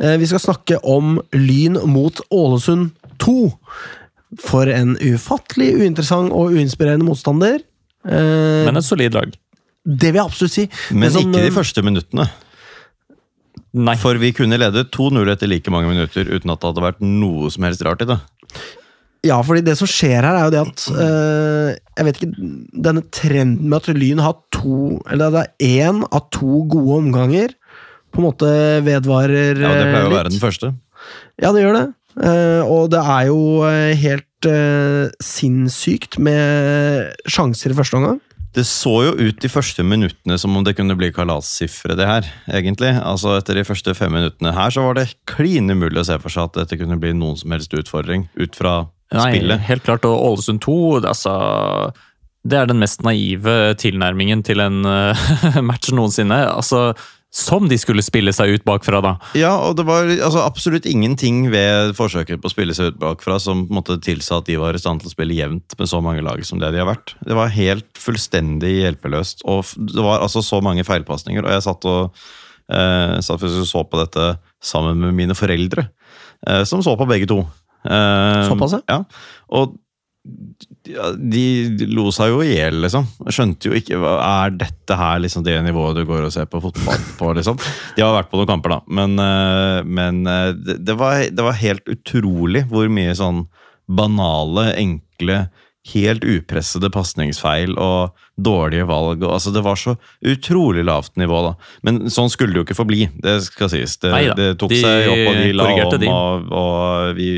Eh, vi skal snakke om Lyn mot Ålesund 2. For en ufattelig uinteressant og uinspirerende motstander. Eh, Men et solid lag. Det vil jeg absolutt si. Men som, ikke de eh, første minuttene. Nei. For vi kunne lede 2-0 etter like mange minutter uten at det hadde vært noe som helst rart i det. Ja, fordi det som skjer her, er jo det at eh, Jeg vet ikke Denne trenden med at Lyn har to Eller det er én av to gode omganger, på en måte vedvarer litt. Ja, Det pleier eh, å være den første. Ja, det gjør det. Uh, og det er jo eh, helt uh, sinnssykt med sjanser i første omgang. Det så jo ut de første minuttene som om det kunne bli kalassifre, det her. egentlig. Altså Etter de første fem minuttene her så var det klin umulig å se for seg at dette kunne bli noen som helst utfordring ut fra Nei, spillet. helt klart. Og Ålesund 2, det, altså, det er den mest naive tilnærmingen til en eh, match noensinne. Altså, som de skulle spille seg ut bakfra, da. Ja, og det var altså, absolutt ingenting ved forsøket på å spille seg ut bakfra som på en måte tilsa at de var i stand til å spille jevnt med så mange lag som det de har vært. Det var helt fullstendig hjelpeløst, og det var altså så mange feilpasninger. Og jeg satt og eh, satt og så på dette sammen med mine foreldre, eh, som så på begge to. Eh, Såpass, ja. Og ja, de lo seg jo i hjel, liksom. Skjønte jo ikke Er dette her liksom det nivået du går og ser på fotball på, liksom? De har vært på noen kamper, da, men, eh, men eh, det, det, var, det var helt utrolig hvor mye sånn banale, enkle Helt upressede pasningsfeil og dårlige valg. Altså, det var så utrolig lavt nivå, da. Men sånn skulle det jo ikke forbli, det skal sies. Det, Neida, det tok de seg opp, og de la om, de. og, og vi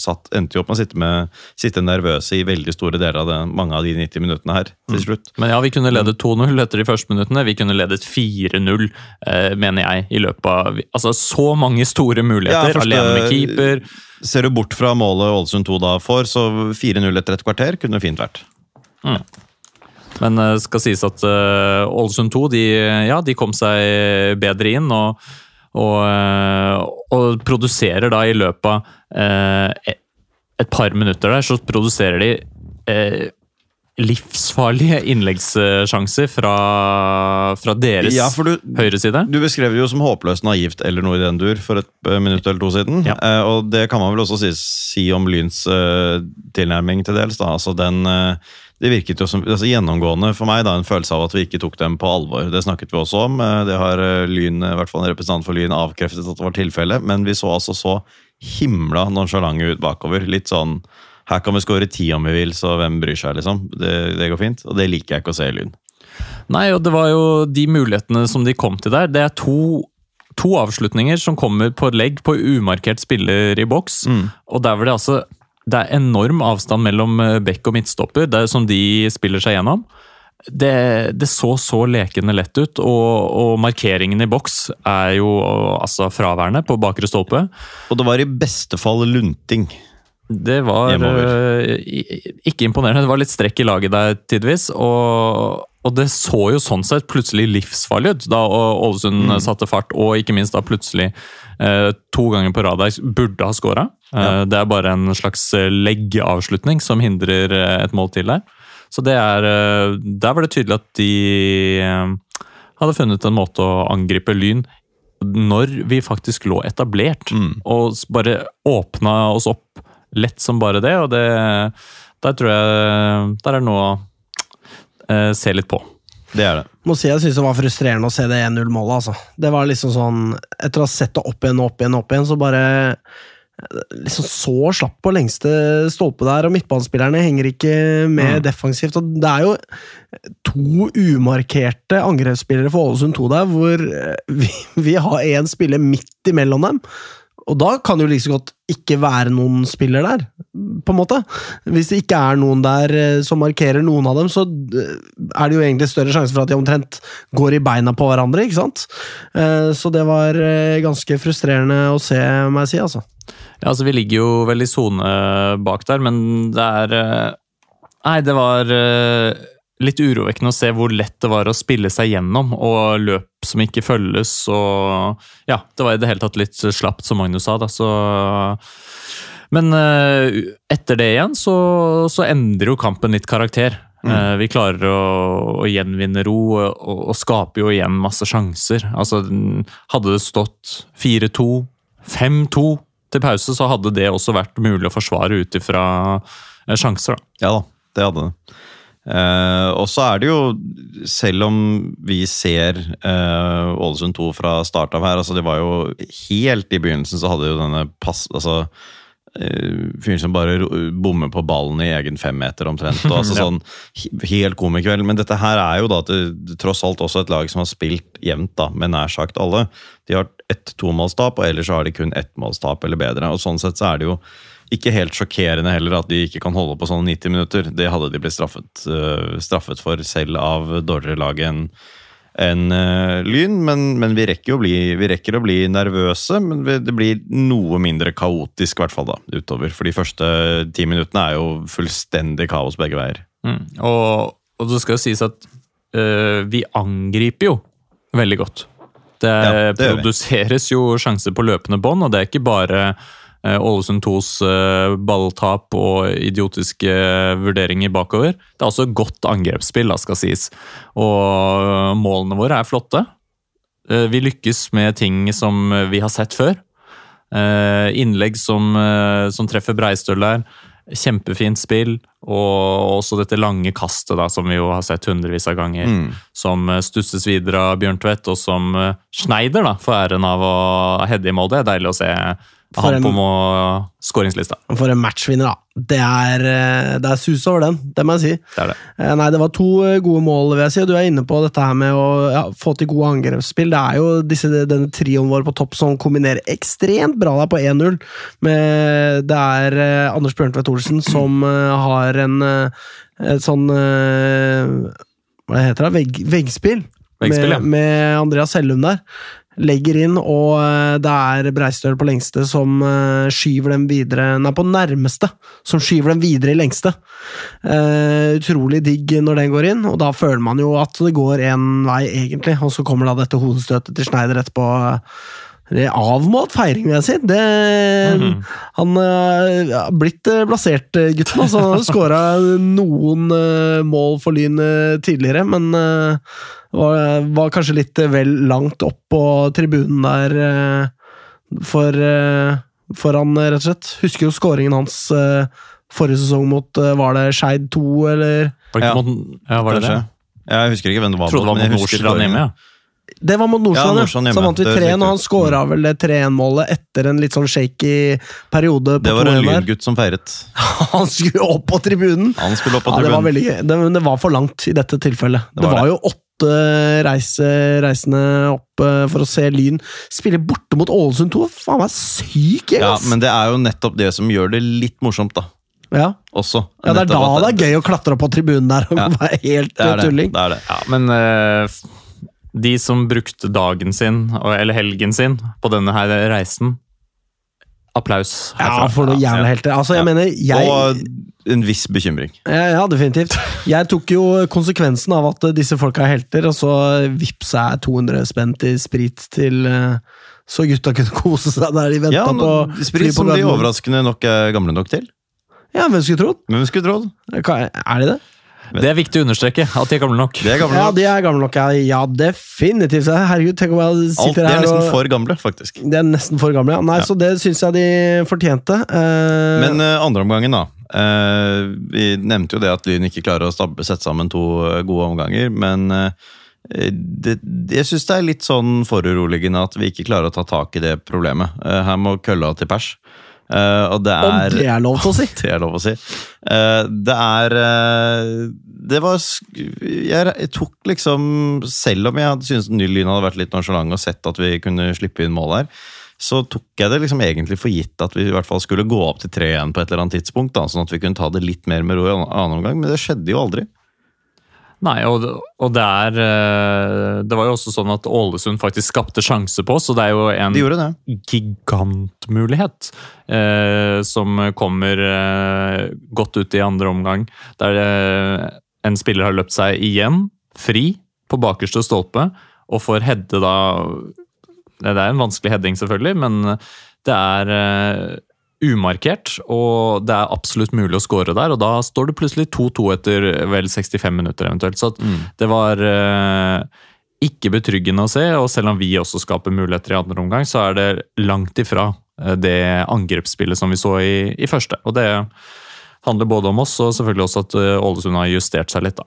satt, endte jo opp med å sitte, med, sitte nervøse i veldig store deler av det, mange av de 90 minuttene her Mm. til slutt. Men ja, vi kunne ledet 2-0 etter de første minuttene. Vi kunne ledet 4-0, eh, mener jeg, i løpet av Altså, så mange store muligheter. Ja, første- Alene med keeper. Ser du bort fra målet Ålesund 2 da får, så 4-0 etter et kvarter kunne fint vært. Men det skal sies at eh, Ålesund 2 de, ja, de kom seg bedre inn. og og, eh, og produserer da i løpet av eh, et par minutter der, så produserer de eh, livsfarlige innleggssjanser fra, fra deres Ja, du, høyre side. Du beskrev det jo som håpløst naivt eller noe i den dur for et eh, minutt eller to siden. Ja. Eh, og det kan man vel også si, si om Lyns eh, tilnærming til dels. da, altså den eh, det virket jo som altså gjennomgående for meg da, en følelse av at vi ikke tok dem på alvor. Det snakket vi også om. eh, Det har eh, Lyn, i hvert fall en representant for Lyn avkreftet at det var tilfellet. Men vi så altså så himla nonsjalante ut bakover. Litt sånn her kan vi skåre ti om vi vil, så hvem bryr seg, liksom. Det, det går fint. Og det liker jeg ikke å se i Lyn. Nei, og det var jo de mulighetene som de kom til der. Det er to, to avslutninger som kommer på legg på umarkert spiller i boks. Og der var det altså Det er enorm avstand mellom eh, bekk og midtstopper, er som de spiller seg gjennom. Det, det så så lekende lett ut, og, og markeringen i boks er jo altså fraværende på bakre stolpe. Og det var i beste fall lunting. Det var eh, ikke imponerende. Det var litt strekk i laget der tidvis. Og, og det så jo sånn sett plutselig livsfarlig ut da Ålesund satte fart, og ikke minst da plutselig eh, to ganger på rad der burde ha skåra. Eh, det er bare en slags leggeavslutning som hindrer eh, et mål til der. Så det er eh, Der var det tydelig at de eh, hadde funnet en måte å angripe Lyn når vi faktisk lå etablert, og bare åpna oss opp lett som bare det, og det Der tror jeg Der er noe eh, se litt på. Det er det. Må si jeg synes det var frustrerende å se det 1-0-målet. altså. Det var liksom sånn, Etter å ha sett det opp igjen og opp igjen, opp igjen, så bare liksom så slapp på lengste stolpe der, og midtbanespillerne henger ikke med defensivt. og Det er jo to umarkerte angrepsspillere for Ålesund 2 der, hvor eh, vi, vi har én spiller midt imellom dem. Og da kan det jo like så godt ikke være noen spiller der, på en måte. Hvis det ikke er noen der eh, som markerer noen av dem, så eh, er det jo egentlig større sjanse for at de omtrent går i beina på hverandre, ikke sant? Eh, Så det var ganske frustrerende å se, må jeg si, altså. Ja, altså Vi ligger jo vel i sone bak der, men det er Nei, det var litt urovekkende å se hvor lett det var å spille seg gjennom, og løp som ikke følges, og Ja, det var i det hele tatt litt slapt, som Magnus sa, da, så Men eh, etter det igjen så, så endrer jo kampen litt karakter. Eh, Vi klarer å, å gjenvinne ro og, og skaper jo igjen masse sjanser. Altså, Hadde det stått 4-2, 5-2 til pause, så hadde det også vært mulig å forsvare ut ifra eh, sjanser. da. Ja da, det hadde det. Eh, og så er det jo selv om vi ser eh, Ålesund 2 fra start av her altså Det var jo helt i begynnelsen så hadde jo denne pass... altså eh, Fyren som bare bommer på ballen i egen femmeter omtrent. Og altså sånn Helt komikveld. Men dette her er jo da til, tross alt også et lag som har spilt jevnt da, med nær sagt alle. De har ett tomålstap, og ellers så har de kun ett målstap eller bedre. og Sånn sett så er det jo ikke helt sjokkerende heller at de ikke kan holde på sånne 90 minutter. Det hadde de blitt straffet, eh, straffet for selv av dårligere lag enn enn, uh, Lyn. Men, men vi, rekker bli, vi rekker å bli nervøse, men vi, det blir noe mindre kaotisk i hvert fall da, utover. For de første ti minuttene er jo fullstendig kaos begge veier. Mm. Og, og det skal jo sies at uh, vi angriper jo veldig godt. Det, Ja, det produseres jo sjanser på løpende bånd, og det er ikke bare Ålesund 2s eh, balltap og idiotiske vurderinger bakover. Det er også godt angrepsspill, da, skal sies. Og målene våre er flotte. Eh, Vi lykkes med ting som vi har sett før. Eh, innlegg som, eh, som treffer Breistøl der. Kjempefint spill. Og også dette lange kastet da, som vi jo har sett hundrevis av ganger. Mm. Som eh, stusses videre av Bjørn Tvedt, og som eh, Schneider da, får æren av å heade i mål. Det er deilig å se For han en- på må- skåringslista. For en matchvinner, da. Det er, eh, det er sus over den, det må jeg si. Det er det. Eh, Nei, det var to eh, gode mål, vil jeg si. Du er inne på dette her med å ja, få til gode angrepsspill. Det er jo disse, denne trioen vår på topp som kombinerer ekstremt bra der på 1-0. Det er Anders Bjørntvedt Olsen som har en et sånn Hva heter det? Vegg, veggspill. Veggspill, med, ja. med Andreas Hellum der. Legger inn, og eh, det er Breistøl på lengste som eh, skyver dem videre Nei, på nærmeste, som skyver dem videre i lengste. Eh, utrolig digg når den går inn, og da føler man jo at det går én vei, egentlig. Og så kommer da dette hodestøtet til Schneider etterpå. Er avmålt feiring, vil jeg si. Det, Mhm. Han eh, har blitt eh, blasert, eh, gutten. Altså, han har skåra noen eh, mål for Lyn eh, tidligere, men eh, var, var kanskje litt eh, vel langt opp på tribunen der eh, for, eh, for han, eh, rett og slett. Husker jo skåringen hans eh, forrige sesong mot eh, Var det Skeid 2, eller? Var det Ja, mot Ja, var det det? Jeg husker ikke hvem det var. Trodde det men var jeg mot husker Nordstrand hjemme. ja. Det var mot Nordstrand, Ja, ja. Nordstrand. Så vant vi er 3-1, og han skåra vel det 3-1-målet etter en litt sånn shaky periode. på Det var en lyngutt som feiret. Han skulle opp på tribunen! Han skulle opp på Ja, det var veldig gøy. Det, men det var for langt i dette tilfellet. Det Det var, var jo åtte reise, reisende opp eh, for å se Lyn spille borte mot Ålesund 2. Faen meg syk gjeng, Ja, men det er jo nettopp det som gjør det litt morsomt, da. Ja. Også. ja, det er da det er gøy å klatre opp på tribunen der og Ja. være helt Det er eh, det. tulling. det, er det. Ja, men f- de som brukte dagen sin, eller helgen sin, på denne her reisen Applaus Ja, for noen jævla helter. Altså, jeg Ja. mener, jeg Og en viss bekymring. Ja, ja, definitivt. Jeg tok jo konsekvensen av at disse folka er helter, og så vippsa jeg 200 spenn til sprit til eh, Så gutta kunne kose seg der de venta Ja, på Sprit som de overraskende nok er gamle nok til. Ja, hvem skulle trodd? Hvem skulle trodd? Er de det? Det er viktig å understreke, at de er gamle nok. De er gamle Ja, de er gamle nok. Ja, ja definitivt. Herregud, tenk om jeg sitter her og de er nesten for gamle, faktisk. De er nesten for gamle, ja. Nei, Ja. så det syns jeg de fortjente. Uh... Men uh, andreomgangen, da. Uh, vi nevnte jo det at Lyn ikke klarer å stabbe, sette sammen to eh, gode omganger, men eh, det, jeg syns det er litt sånn foruroligende at vi ikke klarer å ta tak i det problemet. Eh, her må kølla til pers. Eh, og det om er det er lov til å si! Det er lov å si. Uh, det er uh, Det var jeg, jeg tok liksom Selv om jeg hadde syntes Ny Lyn hadde vært litt nonsjalant og sett at vi kunne slippe inn mål her, så tok jeg det liksom egentlig for gitt at vi i hvert fall skulle gå opp til 3-1 på et eller annet tidspunkt, da, sånn at vi kunne ta det litt mer med ro i annen omgang, men det skjedde jo aldri. Nei, og, og det er eh, Det var jo også sånn at Ålesund faktisk skapte sjanse på oss, så det er jo en De gigantmulighet eh, som kommer eh, godt ut i andre omgang. Der eh, en spiller har løpt seg igjen, fri, på bakerste stolpe, og får hedde da Det er en vanskelig heading, selvfølgelig, men det er eh, umarkert, og det er absolutt mulig å score der. Og da står det plutselig 2-2 etter vel 65 minutter, eventuelt. Så at det var eh, ikke betryggende å se, og selv om vi også skaper muligheter i andre omgang, så er det langt ifra eh, det angrepsspillet som vi så i, i første. Og det handler både om oss og selvfølgelig også at eh, Ålesund har justert seg litt, da.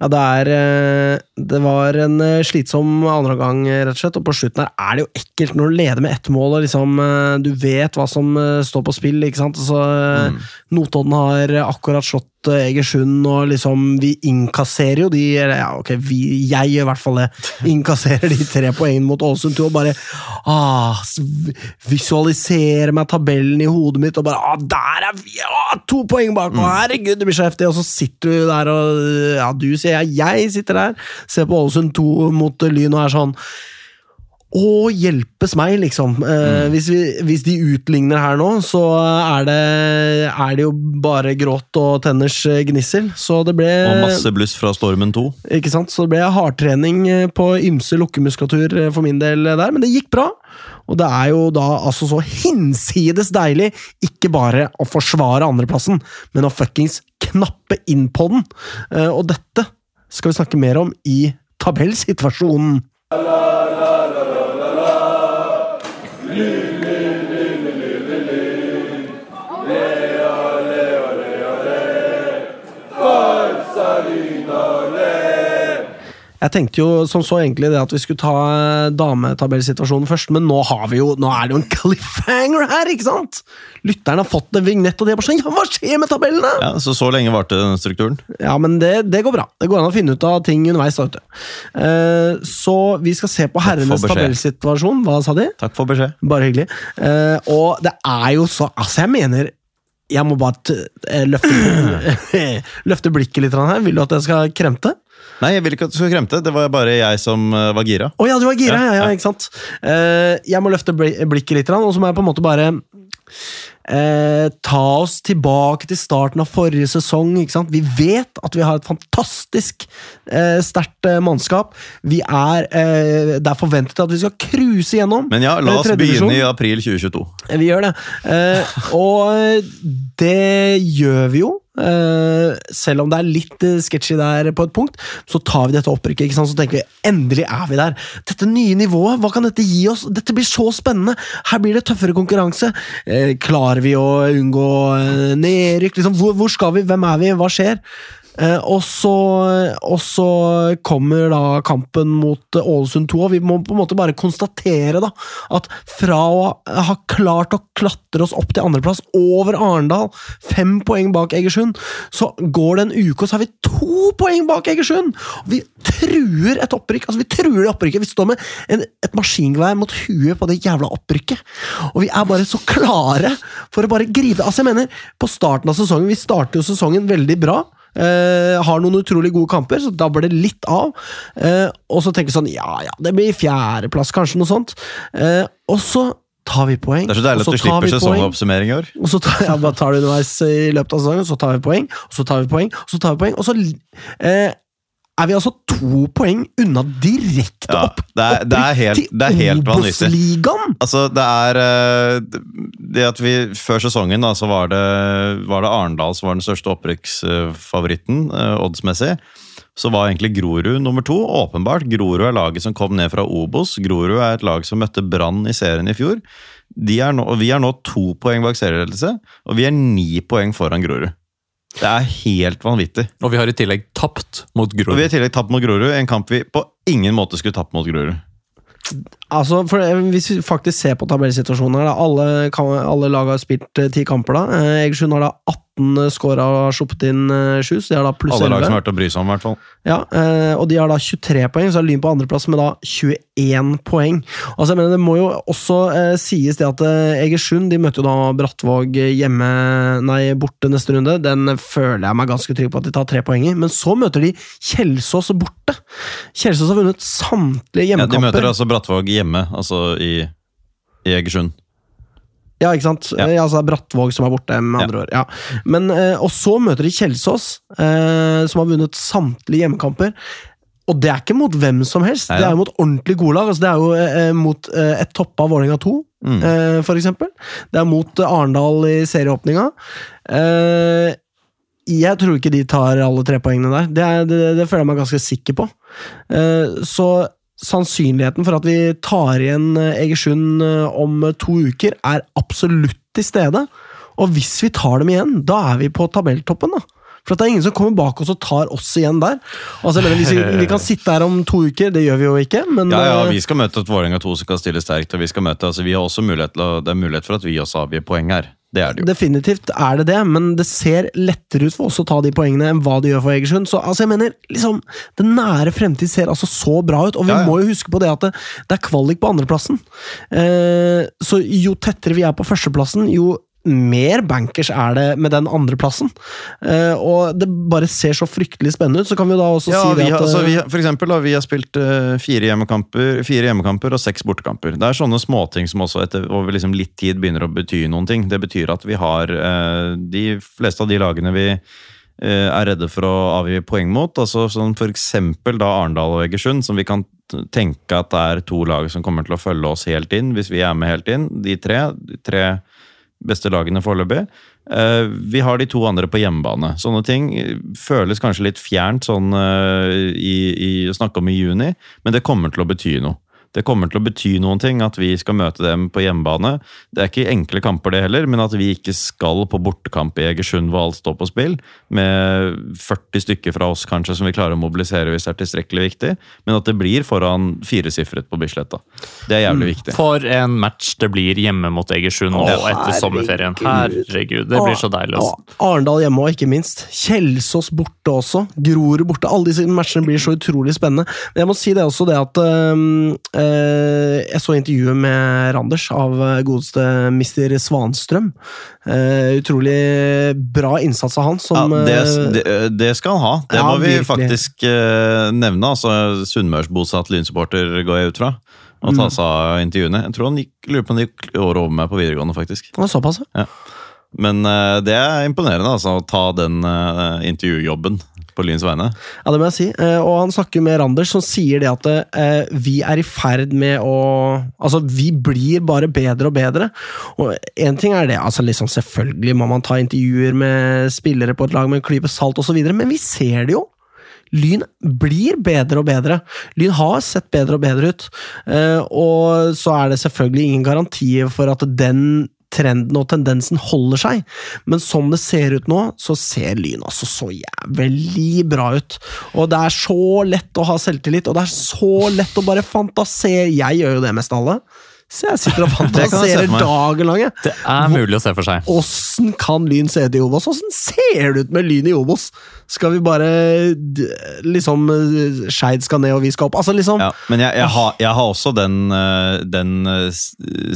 Ja, det er eh, Det var en slitsom andre gang, rett og slett. Og på slutten her er det jo ekkelt når du leder med ett mål, og liksom eh, Du vet hva som eh, står på spill, ikke sant. Så mm. Notodden har akkurat slått eh, Egersund, og liksom Vi innkasserer jo de Ja, ok, vi, jeg gjør i hvert fall det. Innkasserer de tre poengene mot Ålesund 2 og bare ah, Visualiserer meg tabellen i hodet mitt og bare ah, Der er vi! Ah, to poeng bak! Mm. herregud, det blir så heftig! Og så sitter du der og Ja, du sier jeg, jeg sitter der, ser på Ålesund 2 mot Lyn og er sånn å, hjelpes meg, liksom. Eh, hvis, vi, hvis de utligner her nå, så er det, er det jo bare gråt og tenners eh, gnissel. Så det ble Og masse bluss fra Stormen 2. ikke sant? Så det ble hardtrening eh, på ymse lukkemuskulatur eh, for min del der, men det gikk bra. Og det er jo da altså så hinsides deilig ikke bare å forsvare andreplassen, men å fuckings knappe inn på den. Eh, Og dette skal vi snakke mer om i tabellsituasjonen. Jeg tenkte jo som så egentlig det at vi skulle ta eh, dametabellsituasjonen først, men nå har vi jo, nå er det jo en cliffhanger her, ikke sant? Lytterne har fått en vignett, og de er bare sånn Ja, hva skjer med tabellene?! Ja, så så lenge varte den strukturen. Ja, men det, det går bra. Det går an å finne ut av ting underveis. da, vet du. Eh, så vi skal se på herrenes tabellsituasjon. Hva sa de? Takk for beskjed. Bare hyggelig. Eh, og det er jo så Altså, jeg mener Jeg må bare eh, løfte, løfte blikket litt her. Vil du at jeg skal kremte? Nei, jeg vil ikke at du skal kremte. Det var bare jeg som eh, var gira. Å ja, du var gira, ja, Ja, ja, ja. ikke sant? Eh, jeg må løfte blikket litt, og så må jeg på en måte bare eh, ta oss tilbake til starten av forrige sesong. ikke sant? Vi vet at vi har et fantastisk eh, sterkt eh, mannskap. Vi er, eh, Det er forventet at vi skal cruise gjennom. Men ja, la eh, oss begynne i april 2022. Vi gjør det. Eh, og det gjør vi jo. Eh, selv om det er litt eh, sketchy der på et punkt, så tar vi dette opprykket. Så tenker vi endelig er vi der. Dette nye nivået, hva kan dette gi oss? Dette blir så spennende! Her blir det tøffere konkurranse. Eh, klarer vi å unngå nedrykk? Liksom, hvor, hvor skal vi? Hvem er vi? Hva skjer? Eh, og, så, kommer da kampen mot Ålesund 2, og vi må på en måte bare konstatere da, at fra å ha klart å klatre oss opp til andreplass over Arendal, fem poeng bak Egersund, så går det en uke, og så har vi to poeng bak Egersund! Vi truer et opprykk. altså Vi truer det opprykket. Vi står med en, et maskingevær mot huet på det jævla opprykket. Og vi er bare så klare for å bare gripe Altså, jeg mener, på starten av sesongen Vi starter jo sesongen veldig bra. Eh, har noen utrolig gode kamper, så dabber det litt av. Uh, og så tenker sånn Ja, ja, det blir fjerdeplass, kanskje, noe sånt. Uh, og så tar vi poeng. Det er så deilig at du slipper sesongoppsummering i år. Og så tar, ja, bare tar det underveis i løpet av sesongen, så tar vi poeng, og så tar vi poeng, og så tar vi poeng, og så er vi altså to poeng unna direkte Ja, opp, det er- det er helt- det er helt. Obos-ligaen! Altså, det er eh, Det at vi før sesongen da, så var det, var det Arendal som var den største opprykksfavoritten eh, oddsmessig. Så var egentlig Grorud nummer to. Åpenbart. Grorud er laget som kom ned fra Obos. Grorud er et lag som møtte Brann i serien i fjor. De er nå, vi er nå to poeng bak serieledelse, og vi er ni poeng foran Grorud. Det er helt vanvittig. Og vi har i tillegg tapt mot Og vi Grorud. har i tillegg tapt mot Grorud, en kamp vi på ingen måte skulle tapt mot Grorud. Altså, for eh, Hvis vi faktisk ser på tabellsituasjonen her, da, alle, kan- alle lag har spilt eh, ti kamper. da. Eh, Egersund har da 18 scora og sluppet inn 7, så de har da pluss Alle lag 11. som har vært å bry seg om, i hvert fall. Ja, eh, og de har da 23 poeng, så er Lyn på andreplass med da 21 poeng. Altså, jeg mener, Det må jo også eh, sies det at eh, Egersund de møter jo da Brattvåg hjemme, nei, borte neste runde. Den føler jeg meg ganske trygg på at de tar tre poeng i. Men så møter de Kjelsås borte. Kjelsås har vunnet samtlige Ja, de møter altså Brattvåg hjemme, altså i, i Egersund. Ja, ikke sant? Ja. Ja. altså Brattvåg som er borte, med Ja. andre ord. Ja. Men, eh, og så møter de Kjelsås, eh, som har vunnet samtlige hjemmekamper. Og det er ikke mot hvem som helst, Nei det er jo mot ordentlig gode lag. Altså, det er jo eh, mot eh, et toppa Vålerenga 2, Mm. eh, for eksempel. Det er mot eh, Arendal i serieåpninga. Eh, jeg tror ikke de tar alle tre poengene der. Det, er, det, det føler jeg meg ganske sikker på. Eh, så sannsynligheten for at vi tar igjen eh, Egersund eh, om to uker, er absolutt til stede. Og hvis vi tar dem igjen, da er vi på tabelltoppen, da. For at det er ingen som kommer bak oss og tar oss igjen der. Altså, vi, vi kan sitte her om to uker, det gjør vi jo ikke, men Ja, ja, eh, Vi skal møte et Vålerenga 2 som kan stille sterkt. og vi skal møte, altså vi har også mulighet Det er mulighet for at vi også avgir poeng her. Det er det jo. Definitivt er det det, men det ser lettere ut for oss å ta de poengene enn hva det gjør for Egersund. Så altså, jeg mener, liksom, Den nære fremtid ser altså så bra ut, og vi Ja, ja. må jo huske på det at det, det er kvalik på andreplassen. Eh, så jo tettere vi er på førsteplassen, jo mer bankers er det med den andreplassen. Uh, og det bare ser så fryktelig spennende ut. Så kan vi da også Ja, si det har, at altså, eh, vi, for eksempel, da, vi har spilt uh, fire, hjemmekamper, fire hjemmekamper og seks bortekamper. Det er sånne småting som også etter over liksom litt tid begynner å bety noen ting. Det betyr at vi har uh, de fleste av de lagene vi eh, er redde for å avgi poeng mot, altså sånn for da Arendal og Egersund, som vi kan tenke at det er to lag som kommer til å følge oss helt inn, hvis vi er med helt inn. De tre, de tre beste lagene foreløpig. Eh, Vi har de to andre på hjemmebane. Sånne ting eh, føles kanskje litt fjernt sånn eh, i, i å snakke om i juni, men det kommer til å bety noe. Det kommer til å bety noen ting at vi skal møte dem på hjemmebane. Det er ikke enkle kamper, det heller, men at vi ikke skal på bortekamp i Egersund hvor alt står på spill, med 40 stykker fra oss kanskje som vi klarer å mobilisere hvis det er tilstrekkelig viktig, men at det blir foran firesifret på Bisletta. Det er jævlig viktig. For en match det blir hjemme mot Egersund nå etter herregud. sommerferien. Herregud, det blir så deilig. Arendal hjemme òg, ikke minst. Kjelsås borte også. Grorud borte. Alle disse matchene blir så utrolig spennende. Men jeg må si det også, det at øh, Jeg så intervjuet med Randers av øh, godeste Mr. Svanstrøm. Eh, utrolig bra innsats av han. Ja, Som, det, øh, det, det skal han ha. Det Ja, må vi virkelig. faktisk eh, nevne. altså Sunnmørsbosatt lynsupporter, går jeg ut fra. Og Mm. ta seg av intervjuene. Jeg tror han gikk, lurer på om han gikk året over meg på videregående, faktisk. det var såpass, ja. Men eh, det er imponerende, altså, å ta den eh, intervjujobben på Lyns vegne. Ja, det må jeg si. Eh, Og han snakker med Randers, som sier det at eh, vi er i ferd med å Altså, vi blir bare bedre og bedre. Og én ting er det, altså liksom selvfølgelig må man ta intervjuer med spillere på et lag med en klype salt osv., men vi ser det jo. Lyn blir bedre og bedre. Lyn har sett bedre og bedre ut. Eh, og så er det selvfølgelig ingen garantier for at den trenden og tendensen holder seg, men som det ser ut nå, så ser Lyn altså så jævlig bra ut. Og det er så lett å ha selvtillit, og det er så lett å bare fantasere. Jeg gjør jo det mest av alle. Så jeg sitter og fantaserer dagen lang. Det er mulig å se for seg. Åssen kan Lyn se ut i Obos? Åssen ser det ut med Lyn i Obos? Skal vi bare liksom eh, Skeid skal ned og vi skal opp? Altså liksom Ja, men jeg, jeg, har, jeg har også den, eh, den eh,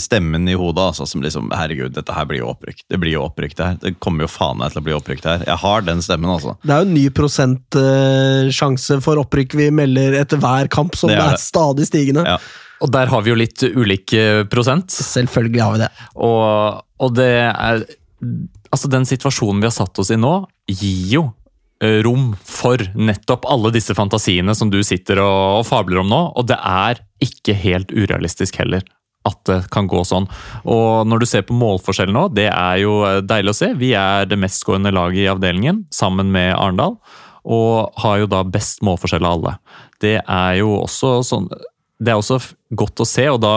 stemmen i hodet altså, som liksom Herregud, dette her blir jo opprykk. Det blir jo opprykk, det her. Det kommer jo faen meg til å bli opprykk, det her. Jeg har den stemmen, altså. Det er jo en ny prosentsjanse for opprykk vi melder etter hver kamp, som Det det er er, stadig stigende. Ja. Og der har vi jo litt ulik eh, prosent. Selvfølgelig har vi det. Og, og det er Altså, den situasjonen vi har satt oss i nå, gir jo eh, rom for nettopp alle disse fantasiene som du sitter og, og fabler om nå, og det er ikke helt urealistisk heller. At det kan gå sånn. Og når du ser på målforskjellen nå, det er jo eh, deilig å se. Vi er det mestskårende laget i avdelingen, sammen med Arendal. Og har jo da best målforskjell av alle. Det er jo også sånn Det er også godt å se, og da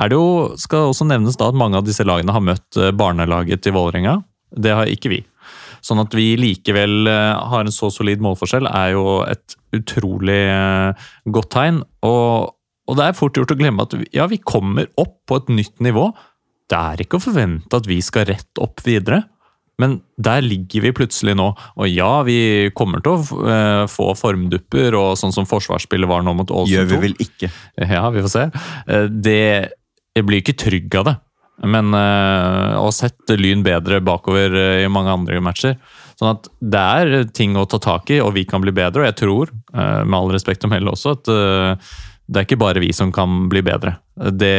er det jo, skal også nevnes da at mange av disse lagene har møtt eh, barnelaget til Vålerenga. Det har ikke vi. Sånn at vi likevel eh, har en så solid målforskjell, er jo et utrolig eh, godt tegn. Og, og det er fort gjort å glemme at ja, vi kommer opp på et nytt nivå. Det er ikke å forvente at vi skal rett opp videre. Men der ligger vi plutselig nå. Og ja, vi kommer til å eh, få formdupper, og sånn som forsvarsspillet var nå mot Ålesund Gjør vi vel ikke. Ja, vi får se. Eh, Det, jeg blir ikke trygg av det. Men å sette Lyn bedre bakover eh, i mange andre matcher. Sånn at det er ting å ta tak i, og vi kan bli bedre. Og jeg tror, eh, med all respekt om Helle også, at eh, det er ikke bare vi som kan bli bedre. Det,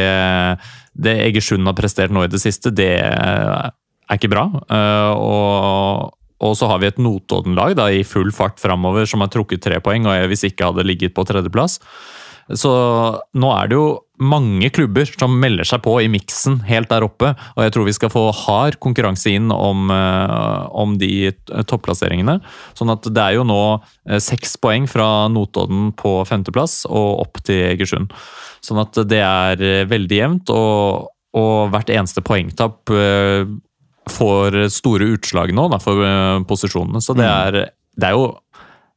det Egersund har prestert nå i det siste, det er ikke bra. Eh, og, og så har vi et Notodden-lag i full fart framover som har trukket tre poeng, og jeg hvis ikke hadde ligget på tredjeplass. Så nå er det jo mange klubber som melder seg på i miksen helt der oppe, og jeg tror vi skal få hard konkurranse inn om, eh, om de topplasseringene. Sånn at det er jo nå eh, seks poeng fra Notodden på femteplass og opp til Egersund. Sånn at det er veldig jevnt, og, og hvert eneste poengtap får store utslag nå da, for eh, posisjonene. Så det er, det er jo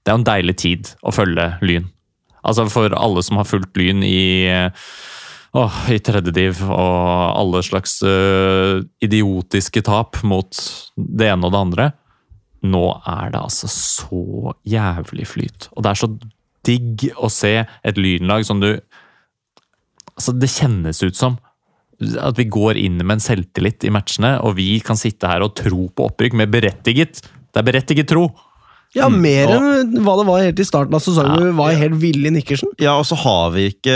det er en deilig tid å følge Lyn. Altså For alle som har fulgt Lyn i åh, i tredje div og alle slags uh, idiotiske tap mot det ene og det andre. Nå er det altså så jævlig flyt. Og det er så digg å se et lynlag som du Altså, det kjennes ut som at vi går inn med en selvtillit i matchene, og vi kan sitte her og tro på opprykk med berettiget Det er berettiget tro! Ja, mer og- enn hva det var helt i starten av sesongen. Ja, vi var helt ville Nikkersen. Ja, og så har vi ikke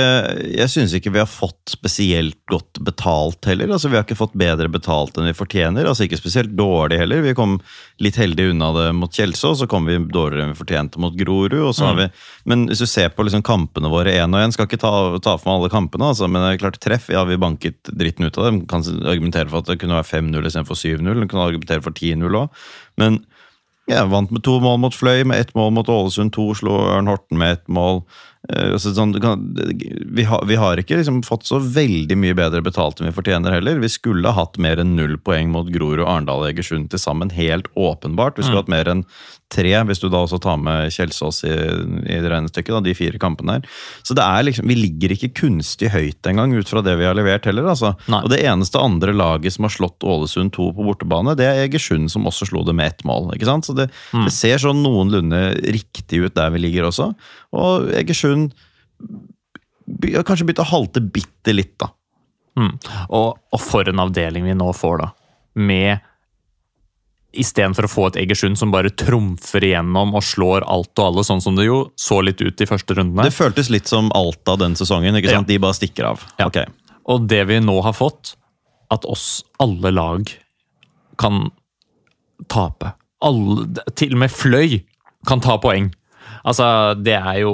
Jeg syns ikke vi har fått spesielt godt betalt heller. Altså, Vi har ikke fått bedre betalt enn vi fortjener. Altså Ikke spesielt dårlig heller. Vi kom litt heldig unna det mot Kjelsås, så kom vi dårligere enn vi fortjente mot Grorud. og så har vi, Men hvis du ser på liksom kampene våre én og én, skal ikke ta, ta for meg alle kampene, altså, men det er klart treff. Ja, vi banket dritten ut av dem. Kan argumentere for at det kunne være 5-0 istedenfor 7-0. Kan argumentere for 10-0 òg. Men ja, vant med to mål mot Fløy, med ett mål mot Ålesund, to slo Ørn Horten med ett mål. Eh, altså, sånn, vi, har, vi har ikke liksom fått så veldig mye bedre betalt enn vi fortjener heller. Vi skulle ha hatt mer enn null poeng mot Grorud, Arendal og Egersund til sammen, helt åpenbart. Vi skulle hatt mer enn tre, hvis du da også tar med Kjelsås i, i det regnestykket, da, de fire kampene her. Så det er liksom, vi ligger ikke kunstig høyt engang, ut fra det vi har levert heller. altså. Og det eneste andre laget som har slått Ålesund 2 på bortebane, det er Egersund, som også slo det med ett mål. ikke sant? Så det, det ser sånn noenlunde riktig ut der vi ligger også. Og Egersund kanskje begynt å halte bitte litt, da. Mm. Og, og for en avdeling vi nå får, da. Med Istedenfor å få et Egersund som bare trumfer igjennom og slår alt og alle, sånn som det jo så litt ut i første rundene. Det føltes litt som Alta den sesongen. ikke sant? De bare stikker av. Ja. Okay. Og det vi nå har fått, at oss alle lag kan tape. Alle, til og med Fløy kan ta poeng. Altså, det er jo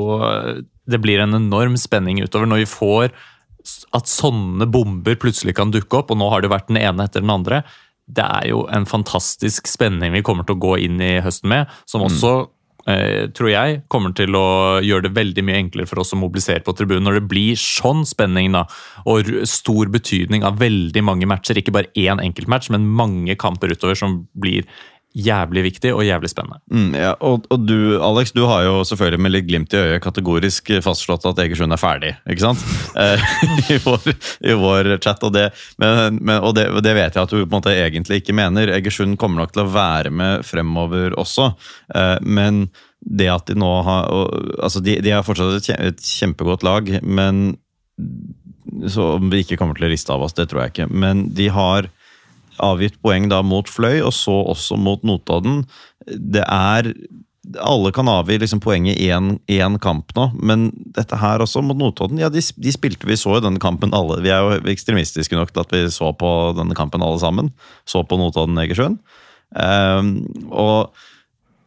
Det blir en enorm spenning utover når vi får at sånne bomber plutselig kan dukke opp, og nå har det vært den ene etter den andre. Det er jo en fantastisk spenning vi kommer til å gå inn i høsten med, som også eh, tror jeg kommer til å gjøre det veldig mye enklere for oss å mobilisere på tribunen. Når det blir sånn spenning da, og stor betydning av veldig mange matcher, ikke bare én enkeltmatch, men mange kamper utover som blir jævlig viktig og jævlig spennende. Mm, ja, og, og du, Alex, du har jo selvfølgelig med litt glimt i øyet kategorisk fastslått at Egersund er ferdig, ikke sant? Eh, I, vår, I vår chat, og, det, men, men, og det, det vet jeg at du på en måte egentlig ikke mener. Egersund kommer nok til å være med fremover også, eh, men det at de nå har altså de, de har fortsatt et kjempegodt lag, men så om vi ikke kommer til å riste av oss, det tror jeg ikke. Men de har avgitt poeng da mot Fløy, og så også mot Notodden. Det er Alle kan avgi liksom poenget i én kamp nå, men dette her også mot Notodden Ja, de, de spilte vi så i denne kampen alle. Vi er jo ekstremistiske nok til at vi så på denne kampen alle sammen. Så på Notodden-Egersund. Um, og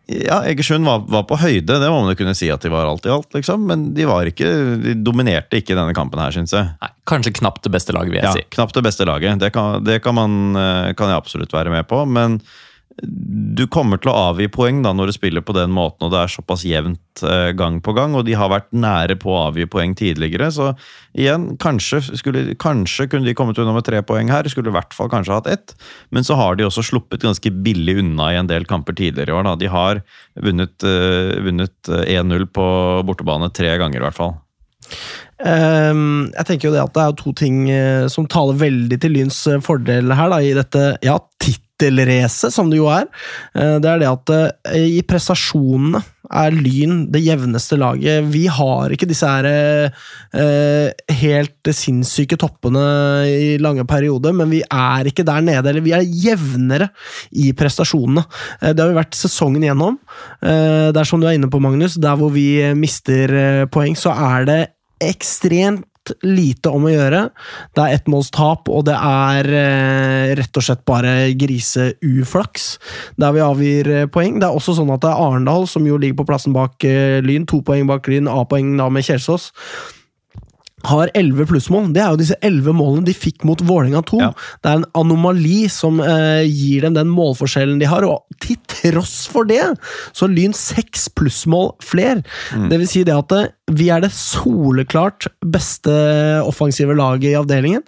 ja, Egersund var, var på høyde, det må man jo kunne si at de var alt i alt, liksom. Men de var ikke, de dominerte ikke denne kampen her, syns jeg. Nei, kanskje knapt det beste laget, vil jeg Ja, si. knapt det beste laget. Det kan, det kan, man, eh, kan jeg absolutt være med på. Men du kommer til å avgi poeng da når du spiller på den måten og det er såpass jevnt eh, gang på gang. Og de har vært nære på å avgi poeng tidligere, så igjen, kanskje, skulle, kanskje kunne de kommet unna med tre poeng her. Skulle i hvert fall kanskje hatt ett. Men så har de også sluppet ganske billig unna i en del kamper tidligere i år. Da. De har vunnet, uh, vunnet eh, 1-0 på bortebane tre ganger, i hvert fall. Um, jeg tenker jo det at det er to ting eh, som taler veldig til Lyns eh, fordel her, da, i dette ja, tittelracet, som det jo er. Eh, det er det at eh, i prestasjonene er Lyn det jevneste laget. Vi har ikke disse her eh, helt sinnssyke toppene i lange perioder, men vi er ikke der nede. Eller vi er jevnere i prestasjonene. Det har vi vært sesongen igjennom. Eh, det er som du er inne på, Magnus, der hvor vi mister poeng, så er det ekstremt lite om å gjøre. Det er ettmålstap, og det er eh, rett og slett bare griseuflaks der vi avgir eh, poeng. Det er også sånn at det er Arendal, som jo ligger på plassen bak eh, Lyn, to poeng bak Lyn, A-poeng da med Kjelsås. Har 11 plussmål. Det er jo disse 11 målene de fikk mot Vålerenga 2. Ja. Det er en anomali som eh, gir dem den målforskjellen de har, og til tross for det så Lyn seks plussmål fler. Det vil si det at eh, vi er det soleklart beste offensive laget i avdelingen.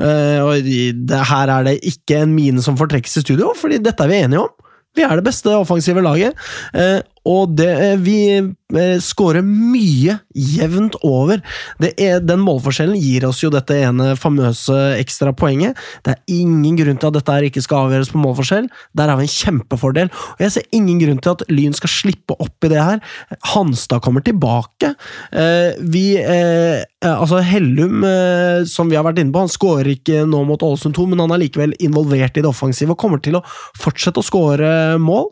Eh, og det, her er det ikke en mine som fortrekkes i studio, fordi dette er vi enige om. Vi er det beste offensive laget, eh, og det, eh, vi eh, scorer mye jevnt over. Er, den målforskjellen gir oss jo dette ene famøse ekstra poenget. Det er ingen grunn til at dette ikke skal avgjøres på målforskjell. Der har vi en kjempefordel, og jeg ser ingen grunn til at Lyn skal slippe opp i det her. Hanstad kommer tilbake. Eh, vi Altså, Hellum, som vi har vært inne på, han skårer ikke nå mot Ålesund 2, men han er likevel involvert i det offensive og kommer til å fortsette å skåre mål.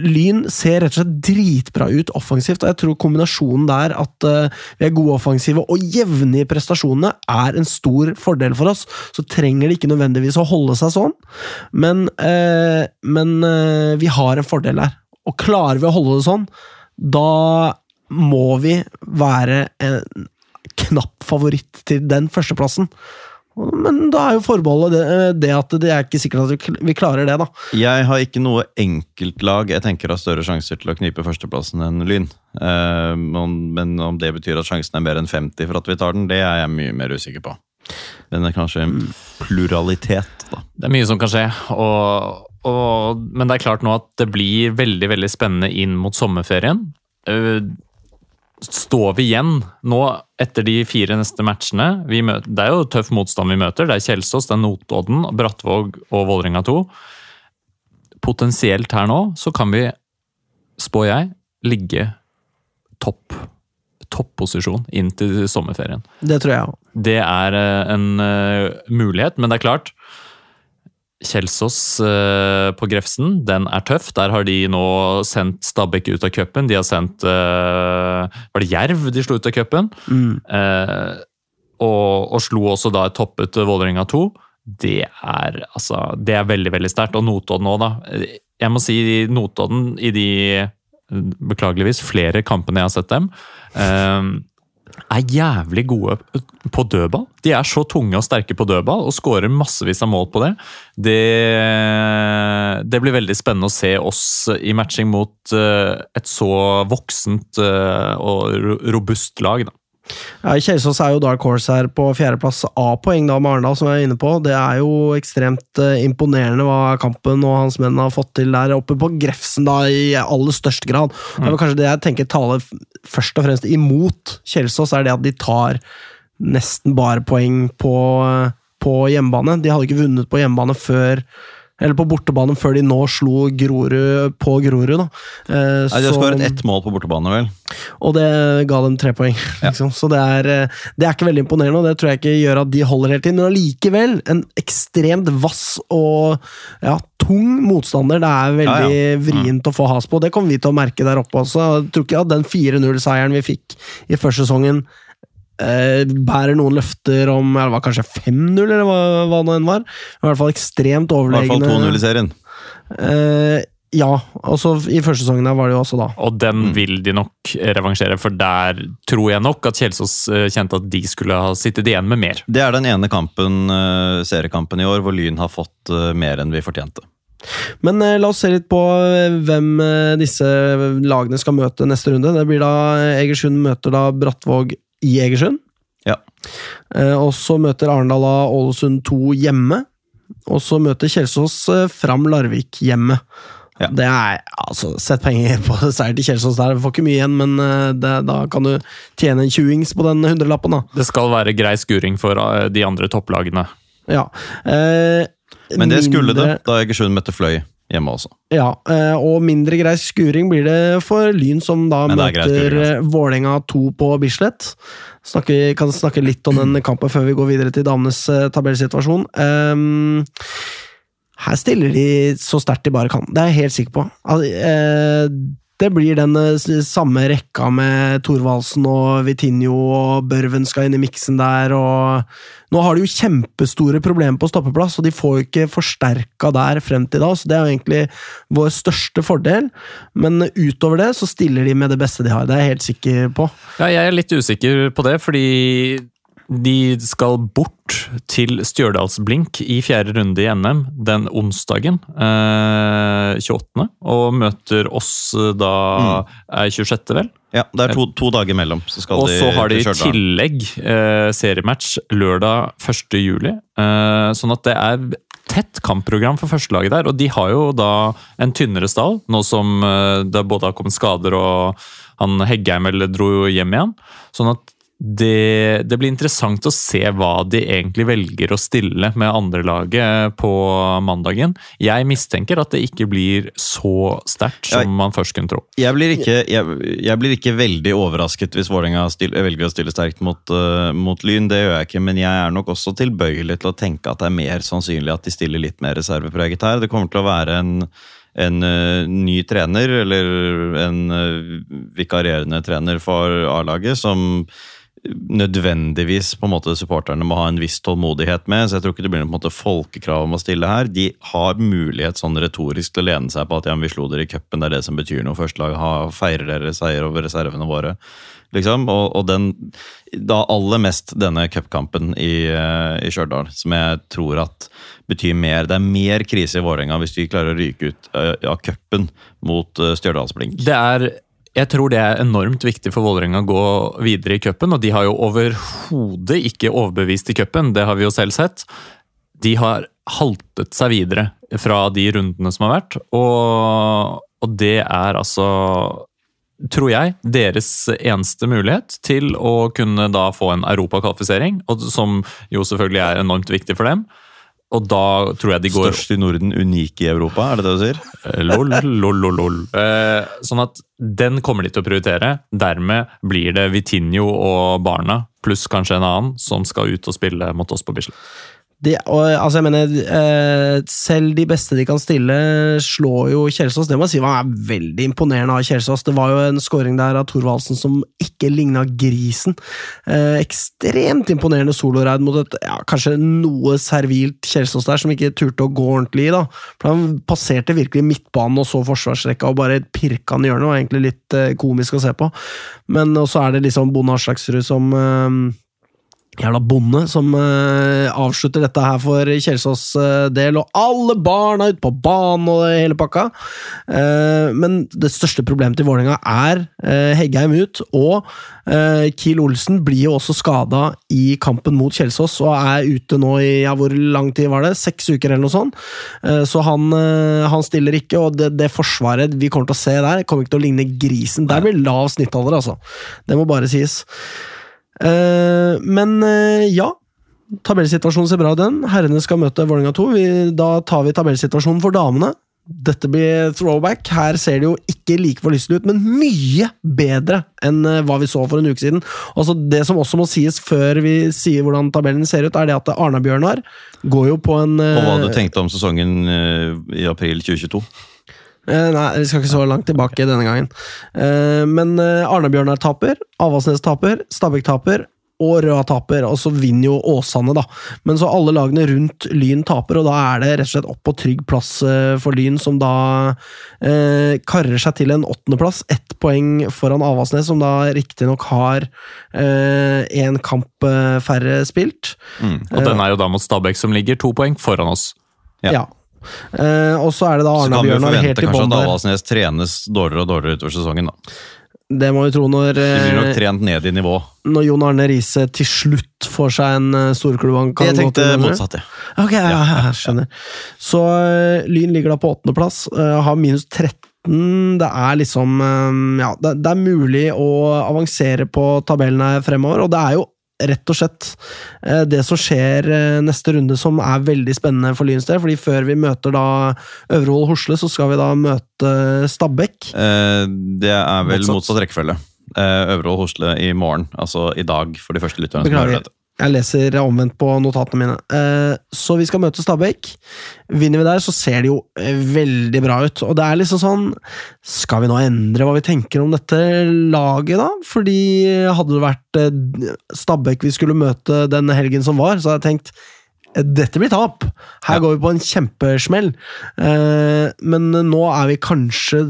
Lyn ser rett og slett dritbra ut offensivt, og jeg tror kombinasjonen der at eh, vi er gode offensive og jevne i prestasjonene, er en stor fordel for oss. Så trenger det ikke nødvendigvis å holde seg sånn, men, eh, men eh, vi har en fordel der. Og klarer vi å holde det sånn, da må vi være en knapp favoritt til den førsteplassen. Men da er jo forbeholdet det, det at det er ikke sikkert at vi klarer det, da. Jeg har ikke noe enkeltlag jeg tenker har større sjanser til å knipe førsteplassen enn Lyn. Eh, men om det betyr at sjansen er mer enn 50 for at vi tar den, det er jeg mye mer usikker på. Men det er kanskje en pluralitet, da. Det er mye som kan skje, og, og, men det er klart nå at det blir veldig veldig spennende inn mot sommerferien. Står vi igjen nå etter de fire neste matchene vi møter, Det er jo tøff motstand vi møter. Det er Kjelsås, det er Notodden, Brattvåg og Vålerenga 2. Potensielt her nå så kan vi, spår jeg, ligge topp topposisjon inn til sommerferien. Det tror jeg òg. Det er eh, en uh, mulighet, men det er klart Kjelsås eh, på Grefsen, den er tøff. Der har de nå sendt Stabæk ut av cupen. De har sendt eh, Var det Jerv de slo ut av cupen? Eh, og, og slo også da et toppet Vålerenga 2. Det er, altså, det er veldig veldig sterkt. Og Notodden òg, da. Jeg må si Notodden i de beklageligvis flere kampene jeg har sett dem, eh, er jævlig gode på dødball. De er så tunge og sterke på dødball og skårer massevis av mål på det. det. Det blir veldig spennende å se oss i matching mot eh, et så voksent eh, og robust lag. Da. Ja, Kjelsås er jo dark horse her på fjerdeplass A-poeng da med Arendal, som jeg er inne på. Det er jo ekstremt eh, imponerende hva Kampen og hans menn har fått til der oppe på Grefsen da, i aller størst grad. Det er kanskje det jeg tenker taler først og fremst imot Kjelsås, er det at de tar nesten bare poeng på, eh, på hjemmebane. De hadde ikke vunnet på hjemmebane før eller på bortebane før de nå slo Grorud på Grorud. da. Eh, Nei, De har skåret ett mål på bortebane, vel. og det ga dem tre poeng. Liksom. Så det er, eh, det er ikke veldig imponerende, og det tror jeg ikke gjør at de holder helt inn. Men allikevel en ekstremt vass og ja, tung motstander. Det er veldig Ja, ja. vrient å få has på. Det kommer vi til å merke der oppe også. Jeg tror ikke at den 4-0-seieren vi fikk i første sesongen eh, bærer noen løfter om eller det var kanskje 5-0, eller hva, hva det enn var. I hvert fall ekstremt I hvert fall 2-0 i serien. Eh, ja, også i første sesongen der var det jo også da. Og den vil de nok revansjere, for der tror jeg nok at Kjelsås eh, kjente at de skulle ha sittet igjen med mer. Det er den ene kampen, eh, seriekampen i år hvor Lyn har fått eh, mer enn vi fortjente. Men eh, la oss se litt på hvem eh, disse lagene skal møte neste runde. Det blir da Egersund møter da Brattvåg i Egersund. Ja. Eh, og så møter Arendal da Ålesund 2 hjemme. Og så møter Kjelsås eh, Fram Larvik hjemme. Ja. Det er, altså, Sett penger på seier til Kjelsås der. Du får ikke mye igjen, men eh, det, da kan du tjene en 20-ings på den hundrelappen. da. Det skal være grei skuring for de andre topplagene. Ja. Eh, Men det skulle det da Egersund møtte Fløy hjemme også. Ja, eh, og mindre grei skuring blir det for Lyn, som da er møter altså. eh, Vålerenga 2 på Bislett. Snakke, kan snakke litt om den kampen før vi går videre til damenes eh, tabellsituasjon. Um, her stiller de så sterkt de bare kan. Det er jeg helt sikker på. Altså, eh, det blir den eh, samme rekka med Thorvaldsen og Vitinho og Børven skal inn i miksen der, og nå har de jo kjempestore problemer på stoppeplass, og de får jo ikke forsterka der frem til da, så det er jo egentlig vår største fordel. Men utover det så stiller de med det beste de har, det er jeg helt sikker på. Ja, jeg er litt usikker på det, fordi de skal bort til Stjørdalsblink i fjerde runde i NM den onsdagen, eh, 28., og møter oss eh, da er 26., vel? Ja, det er to, to dager mellom. Så Og så har de i tillegg eh, seriematch lørdag 1. juli. Eh, sånn at det er tett kampprogram for førstelaget der. Og de har jo da en tynnere stall, nå som eh, det både har kommet skader og han Heggheim eller dro hjem igjen. Sånn at det, det blir interessant å se hva de egentlig velger å stille med andrelaget på mandagen. Jeg mistenker at det ikke blir så sterkt som man først kunne tro. Jeg blir, ikke, jeg, jeg blir ikke veldig overrasket hvis Vålerenga velger å stille sterkt mot, uh, mot Lyn. Det gjør jeg ikke, men jeg er nok også tilbøyelig til å tenke at det er mer sannsynlig at de stiller litt mer reservepreget her. Det kommer til å være en, en uh, ny trener, eller en uh, vikarierende trener for A-laget, som nødvendigvis på en måte supporterne må ha en viss tålmodighet med. så jeg tror ikke det blir noe på en måte folkekrav om å stille her. De har mulighet sånn retorisk til å lene seg på at ja, vi slo dere i cupen, det er det som betyr noe. Førstelaget feirer dere seier over reservene våre. Liksom. Og, og den, da aller mest denne cupkampen i, eh, i Stjørdal, som jeg tror at betyr mer. Det er mer krise i Vålerenga hvis de klarer å ryke ut av ja, cupen mot eh, Stjørdalsblink. Det er jeg tror det er enormt viktig for Vålerenga å gå videre i cupen, og de har jo overhodet ikke overbevist i cupen, det har vi jo selv sett. De har haltet seg videre fra de rundene som har vært, og, og det er altså Tror jeg deres eneste mulighet til å kunne da få en europakvalifisering, som jo selvfølgelig er enormt viktig for dem. Og da tror jeg de går Størst i Norden, unik i Europa, er det det du sier? Eh, Lol, lol, lol, lol. Eh, sånn at den kommer de til å prioritere. Dermed blir det Vitinho og Barna, pluss kanskje en annen, som skal ut og spille mot oss på Bislett. De, og, altså, jeg mener, eh, selv de beste de kan stille, slår jo Kjelsås. Det må jeg si var veldig imponerende av Kjelsås. Det var jo en scoring der av Thorvaldsen som ikke ligna grisen. Eh, ekstremt imponerende soloreid mot et ja, kanskje noe servilt Kjelsås der, som ikke turte å gå ordentlig i. da. For Han passerte virkelig midtbanen og så forsvarsrekka og bare pirka den i hjørnet. Det var egentlig litt eh, komisk å se på. Men så er det liksom Bonde Aslaksrud som eh, jævla bonde som uh, avslutter dette her for Kjelsås uh, del, og alle barna ute på banen og hele pakka. Uh, men det største problemet til Vålerenga er Heggheim ut, og Kiel Olsen blir jo også skada i kampen mot Kjelsås, og er ute nå i ja, hvor lang tid var det? Seks uker eller noe sånt. Så han, han stiller ikke, og det, det forsvaret vi kommer til å se der, kommer ikke til å ligne grisen. Der blir lav snittalder, altså. Det må bare sies. Eh, men eh, ja. Tabellsituasjonen ser bra ut, den. Herrene skal møte Vålerenga 2. Vi, da tar vi tabellsituasjonen for damene. Dette blir throwback. Her ser det jo ikke like forlystelig ut, men mye bedre enn eh, hva vi så for en uke siden. Altså Det som også må sies før vi sier hvordan tabellen ser ut, er det at Arna-Bjørnar går jo på en Og hva du tenkte om sesongen i april 2022? Eh, Nei, vi skal ikke så langt tilbake denne gangen. Eh, Men eh, Arne-Bjørnar taper, Avaldsnes taper, Stabæk taper, og Røa taper. Og så vinner jo Åsane, da. Men så alle lagene rundt Lyn taper, og da er det rett og slett opp på trygg plass for Lyn, som da eh, karrer seg til en åttendeplass. Ett poeng foran Avaldsnes, som da riktignok har én kamp færre spilt. Og den er jo da mot Stabæk, som ligger to poeng foran oss. Ja. Ja. Eh, og så er det da Så kan vi jo Så kan vi forvente i kanskje bånn at der. Avaldsnes trenes dårligere og dårligere utover sesongen. da. Det må vi tro når De blir nok eh, trent ned i nivå. når Jon Arne Riise til slutt får seg en uh, storklubb han kan Jeg tenkte motsatt, ja. Ok, ja, ja, skjønner. Så eh, Lyn ligger da på åttendeplass, uh, har minus 13. Det er liksom eh, Ja, det, det er mulig å avansere på tabellen her fremover, og det er jo rett og slett eh, det som skjer eh, neste runde som er veldig spennende for Lyns del, fordi før vi møter da Øvrevoll Hosle, så skal vi da møte Stabæk. Eh, Det er vel Motsatt. motsatt rekkefølge. Eh, Øvrevoll Hosle i morgen, altså i dag, for de første lytterne som Beklager. Jeg leser omvendt på notatene mine. Eh, så vi skal møte Stabæk. Vinner vi der, så ser det jo eh, veldig bra ut. Og det er liksom sånn Skal vi nå endre hva vi tenker om dette laget, da? Fordi hadde det vært eh, Stabæk vi skulle møte den helgen som var, så hadde jeg tenkt eh, dette blir tap. Her Ja. går vi på en kjempesmell. Eh, men nå er vi kanskje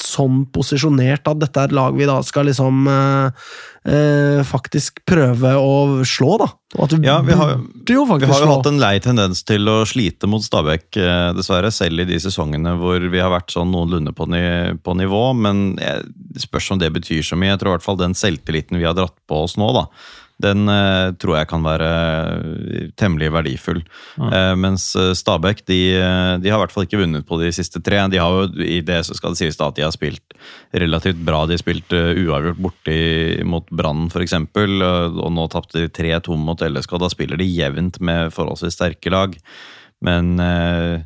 sånn posisjonert at dette er et lag vi da skal liksom eh, eh, faktisk prøve å slå, da. Og at vi, Ja, vi har- jo Vi har jo hatt en lei tendens til å slite mot Stabæk, eh, dessverre. Selv i de sesongene hvor vi har vært sånn noenlunde på, ni på nivå. Men det spørs om det betyr så mye. Jeg tror i hvert fall den selvtilliten vi har dratt på oss nå, da. Den eh, tror jeg kan være temmelig verdifull. Eh, mens eh, Stabæk de, eh, de har i hvert fall ikke vunnet på de siste tre. De har jo i det så skal det sies da at de har spilt relativt bra. De har spilt eh, uavgjort borti mot Brann f.eks., og nå tapte de 3-2 mot LSK. Da spiller de jevnt med forholdsvis sterke lag. Men eh,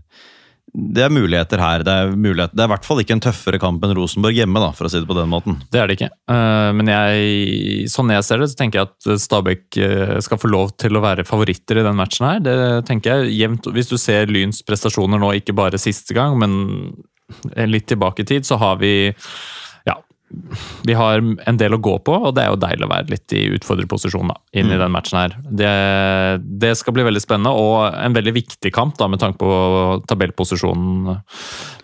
det er muligheter her. Det er, mulighet, det er i hvert fall ikke en tøffere kamp enn Rosenborg hjemme, da, for å si det på den måten. Det er det ikke. Eh, Men jeg, sånn jeg ser det, så tenker jeg at Stabæk eh, skal få lov til å være favoritter i den matchen her. Det tenker jeg jevnt. Hvis du ser Lyns prestasjoner nå, ikke bare siste gang, men litt tilbake i tid, så har vi vi har en del å gå på, og det er jo deilig å være litt i utfordrerposisjon da, inn i den matchen her. Det, det skal bli veldig spennende, og en veldig viktig kamp da, med tanke på tabellposisjonen,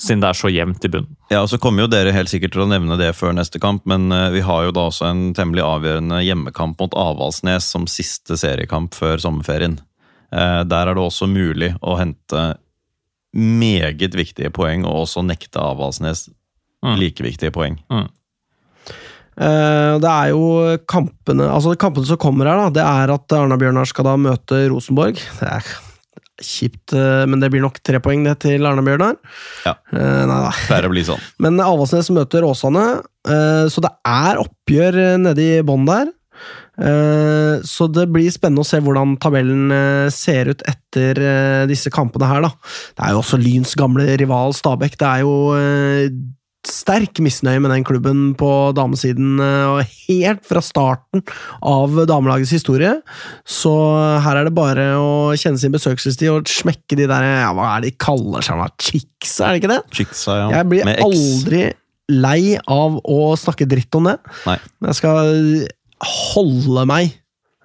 siden det er så jevnt i bunnen. Ja, og så kommer jo dere helt sikkert til å nevne det før neste kamp, men eh, vi har jo da også en temmelig avgjørende hjemmekamp mot Avaldsnes som siste seriekamp før sommerferien. Eh, Der er det også mulig å hente meget viktige poeng, og også nekte Avaldsnes Mm. like viktige poeng. Eh, det er jo kampene Altså kampene som kommer her, da, det er at Arna-Bjørnar skal da møte Rosenborg. Det er kjipt, eh, men det blir nok tre poeng det til Arna-Bjørnar. Ja. Eh, nei da. Pleier å bli sånn. Men Avaldsnes møter Åsane, eh, så det er oppgjør eh, nede i bånn der. Eh, Så det blir spennende å se hvordan tabellen eh, ser ut etter eh, disse kampene her, da. Det er jo også Lyns gamle rival Stabæk. Det er jo eh, sterk misnøye med den klubben på damesiden, eh, og helt fra starten av damelagets historie. Så her er det bare å kjenne sin besøkelsestid og smekke de der ja, Hva er det de kaller seg? Chicksa, er det ikke det? Chicksa, ja. Jeg blir aldri lei av å snakke dritt om det. Nei. Jeg skal holde meg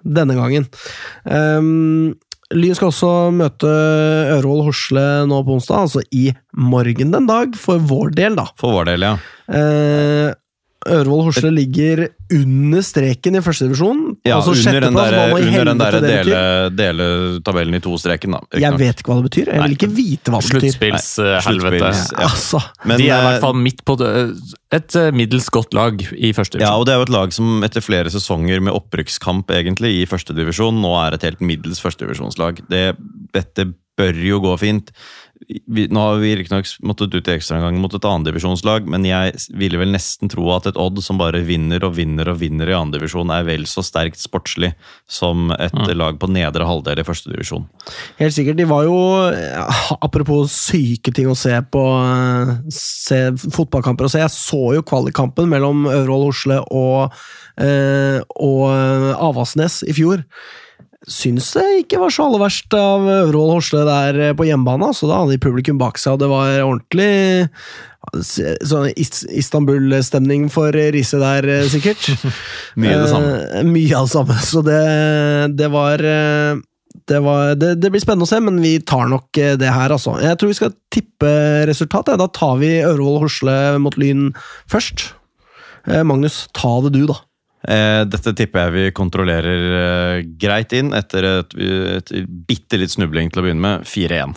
denne gangen. Um, Lyn skal også møte Ørvoll Horsle nå på onsdag, altså i morgen den dag, for vår del, da. For vår del, ja. Uh, Ørevoll Horsle ligger under streken i førstedivisjon. ja altså under den der, under den der dele, dele tabellen i to-streken, da. Jeg nok. vet ikke hva det betyr. Jeg vil ikke vite hva det betyr. Sluttspillshelvete. Sluttspills- ja. Altså, Men, De er i eh, hvert fall midt på et eh, middels godt lag i første Ja, og det er jo et lag som etter flere sesonger med opprykkskamp egentlig i førstedivisjon, nå er et helt middels førstedivisjonslag. Det, dette bør jo gå fint. Vi, nå har vi riktignok måttet ut i ekstraomgang mot et annendivisjonslag, men jeg ville vel nesten tro at et Odd som bare vinner og vinner og vinner i annendivisjon, er vel så sterkt sportslig som et lag på nedre halvdel i førstedivisjon. Helt sikkert. De var jo, apropos syke ting å se på se fotballkamper å se, jeg så jo kvalikkampen mellom Øvrevoll Osle og, eh, og Avaldsnes i fjor. Syns det ikke var så aller verst av Øvrevoll Horsle der eh, på hjemmebane. Så da hadde de publikum bak seg, og det var ordentlig sånn Istanbul-stemning for Riise der, eh, sikkert. Mye av det samme. Eh, mye av det samme. Så det, det var eh, det, var, det, det blir spennende å se, men vi tar nok eh, det her, altså. Jeg tror vi skal tippe resultatet. Da tar vi Ørevoll Horsle mot Lyn først. Eh, Magnus, ta det du, da. Eh, dette tipper jeg vi kontrollerer eh, greit inn etter et, et bitte litt snubling til å begynne med. 4-1.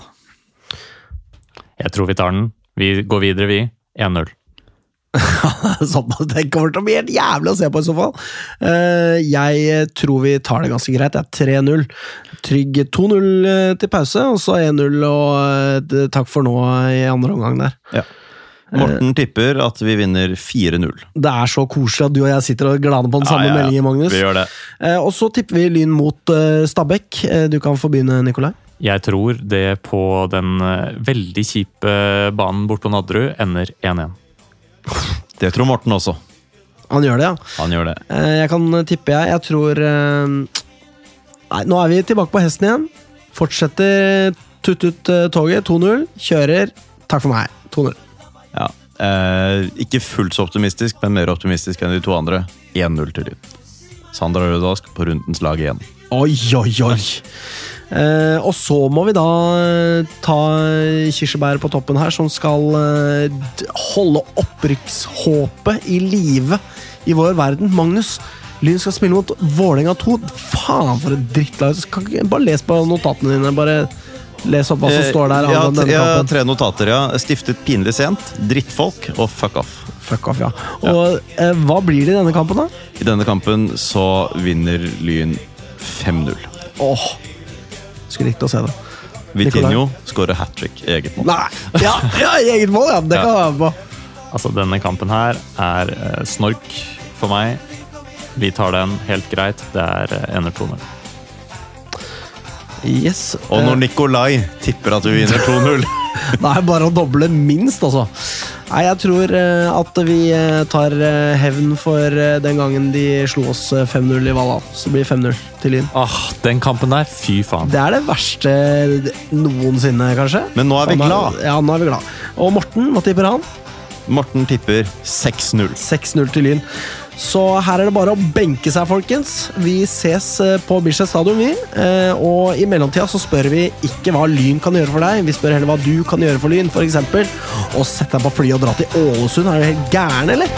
Jeg tror vi tar den. Vi går videre, vi. 1-0. Sånn, det kommer til å bli helt jævlig å se på, i så fall. Eh, Jeg tror vi tar det ganske greit. Det er 3-0. Trygg 2-0 til pause, og så 1-0 og takk for nå i andre omgang der. Ja. Morten tipper at vi vinner 4-0. Det er så koselig at du og jeg sitter og glaner på den samme Ja, ja, ja. meldingen, Magnus. Vi gjør det. Eh, og så tipper vi Lyn mot eh, Stabæk. Eh, du kan få begynne, Nikolai. Jeg tror det på den veldig kjipe banen bort på Nadderud ender 1-1. Det tror Morten også. Han gjør det, ja. Han gjør det. Eh, jeg kan tippe, jeg. Jeg tror Nei, nå er vi tilbake på hesten igjen. Fortsetter tutt ut toget. 2-0. Kjører. Takk for meg. 2-0. Ja. Eh, ikke fullt så optimistisk, men mer optimistisk enn de to andre. 1-0 til Lyn. Sandra Rødask på rundens lag igjen. Oi, oi, oi! Eh, og så må vi da eh, ta kirsebæret på toppen her, som skal eh, holde opprykkshåpet i live i vår verden. Magnus, Lyn skal spille mot Vålerenga 2. Faen, for et drittlag! Bare les på notatene dine. Bare les opp hva som står der. Eh, ja, denne ja, tre notater, ja. Stiftet pinlig sent, drittfolk og fuck off. Fuck off, ja. Og eh, hva blir det i denne kampen, da? I denne kampen så vinner Lyn 5-0. Åh, skulle likt å se det. Vitinho skårer hat trick i eget mål. Nei! Ja, ja i eget mål, ja! Det kan ja. være med på. Altså, denne kampen her er eh, snork for meg. Vi tar den helt greit. Det er eh, ender 2-0. Yes. Og når eh, Nikolai tipper at vi vinner 2-0 Da er bare å doble minst, altså. Nei, jeg tror eh, at vi eh, tar hevn for den gangen de slo oss eh, 5-0 i Valhall. Så blir det 5-0 til Lyn. Ah, den kampen der, fy faen. Det er det verste noensinne, kanskje. Men nå er vi glad. Ja, nå er vi glad. Og Morten, hva tipper han? Morten tipper 6-0. 6-0 til Lyn. Så her er det bare å benke seg, folkens. Vi ses eh, på Bislett stadion, vi. Eh, Og i mellomtida så spør vi ikke hva Lyn kan gjøre for deg, vi spør heller hva du kan gjøre for Lyn. For eksempel å sette deg på flyet og dra til Ålesund. Er du helt gæren, eller?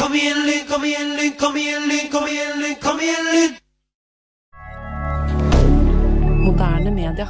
Kom igjen, Lyn, kom igjen, Lyn, kom igjen, Lyn, kom igjen, Lyn, kom igjen, Lyn! Moderne media.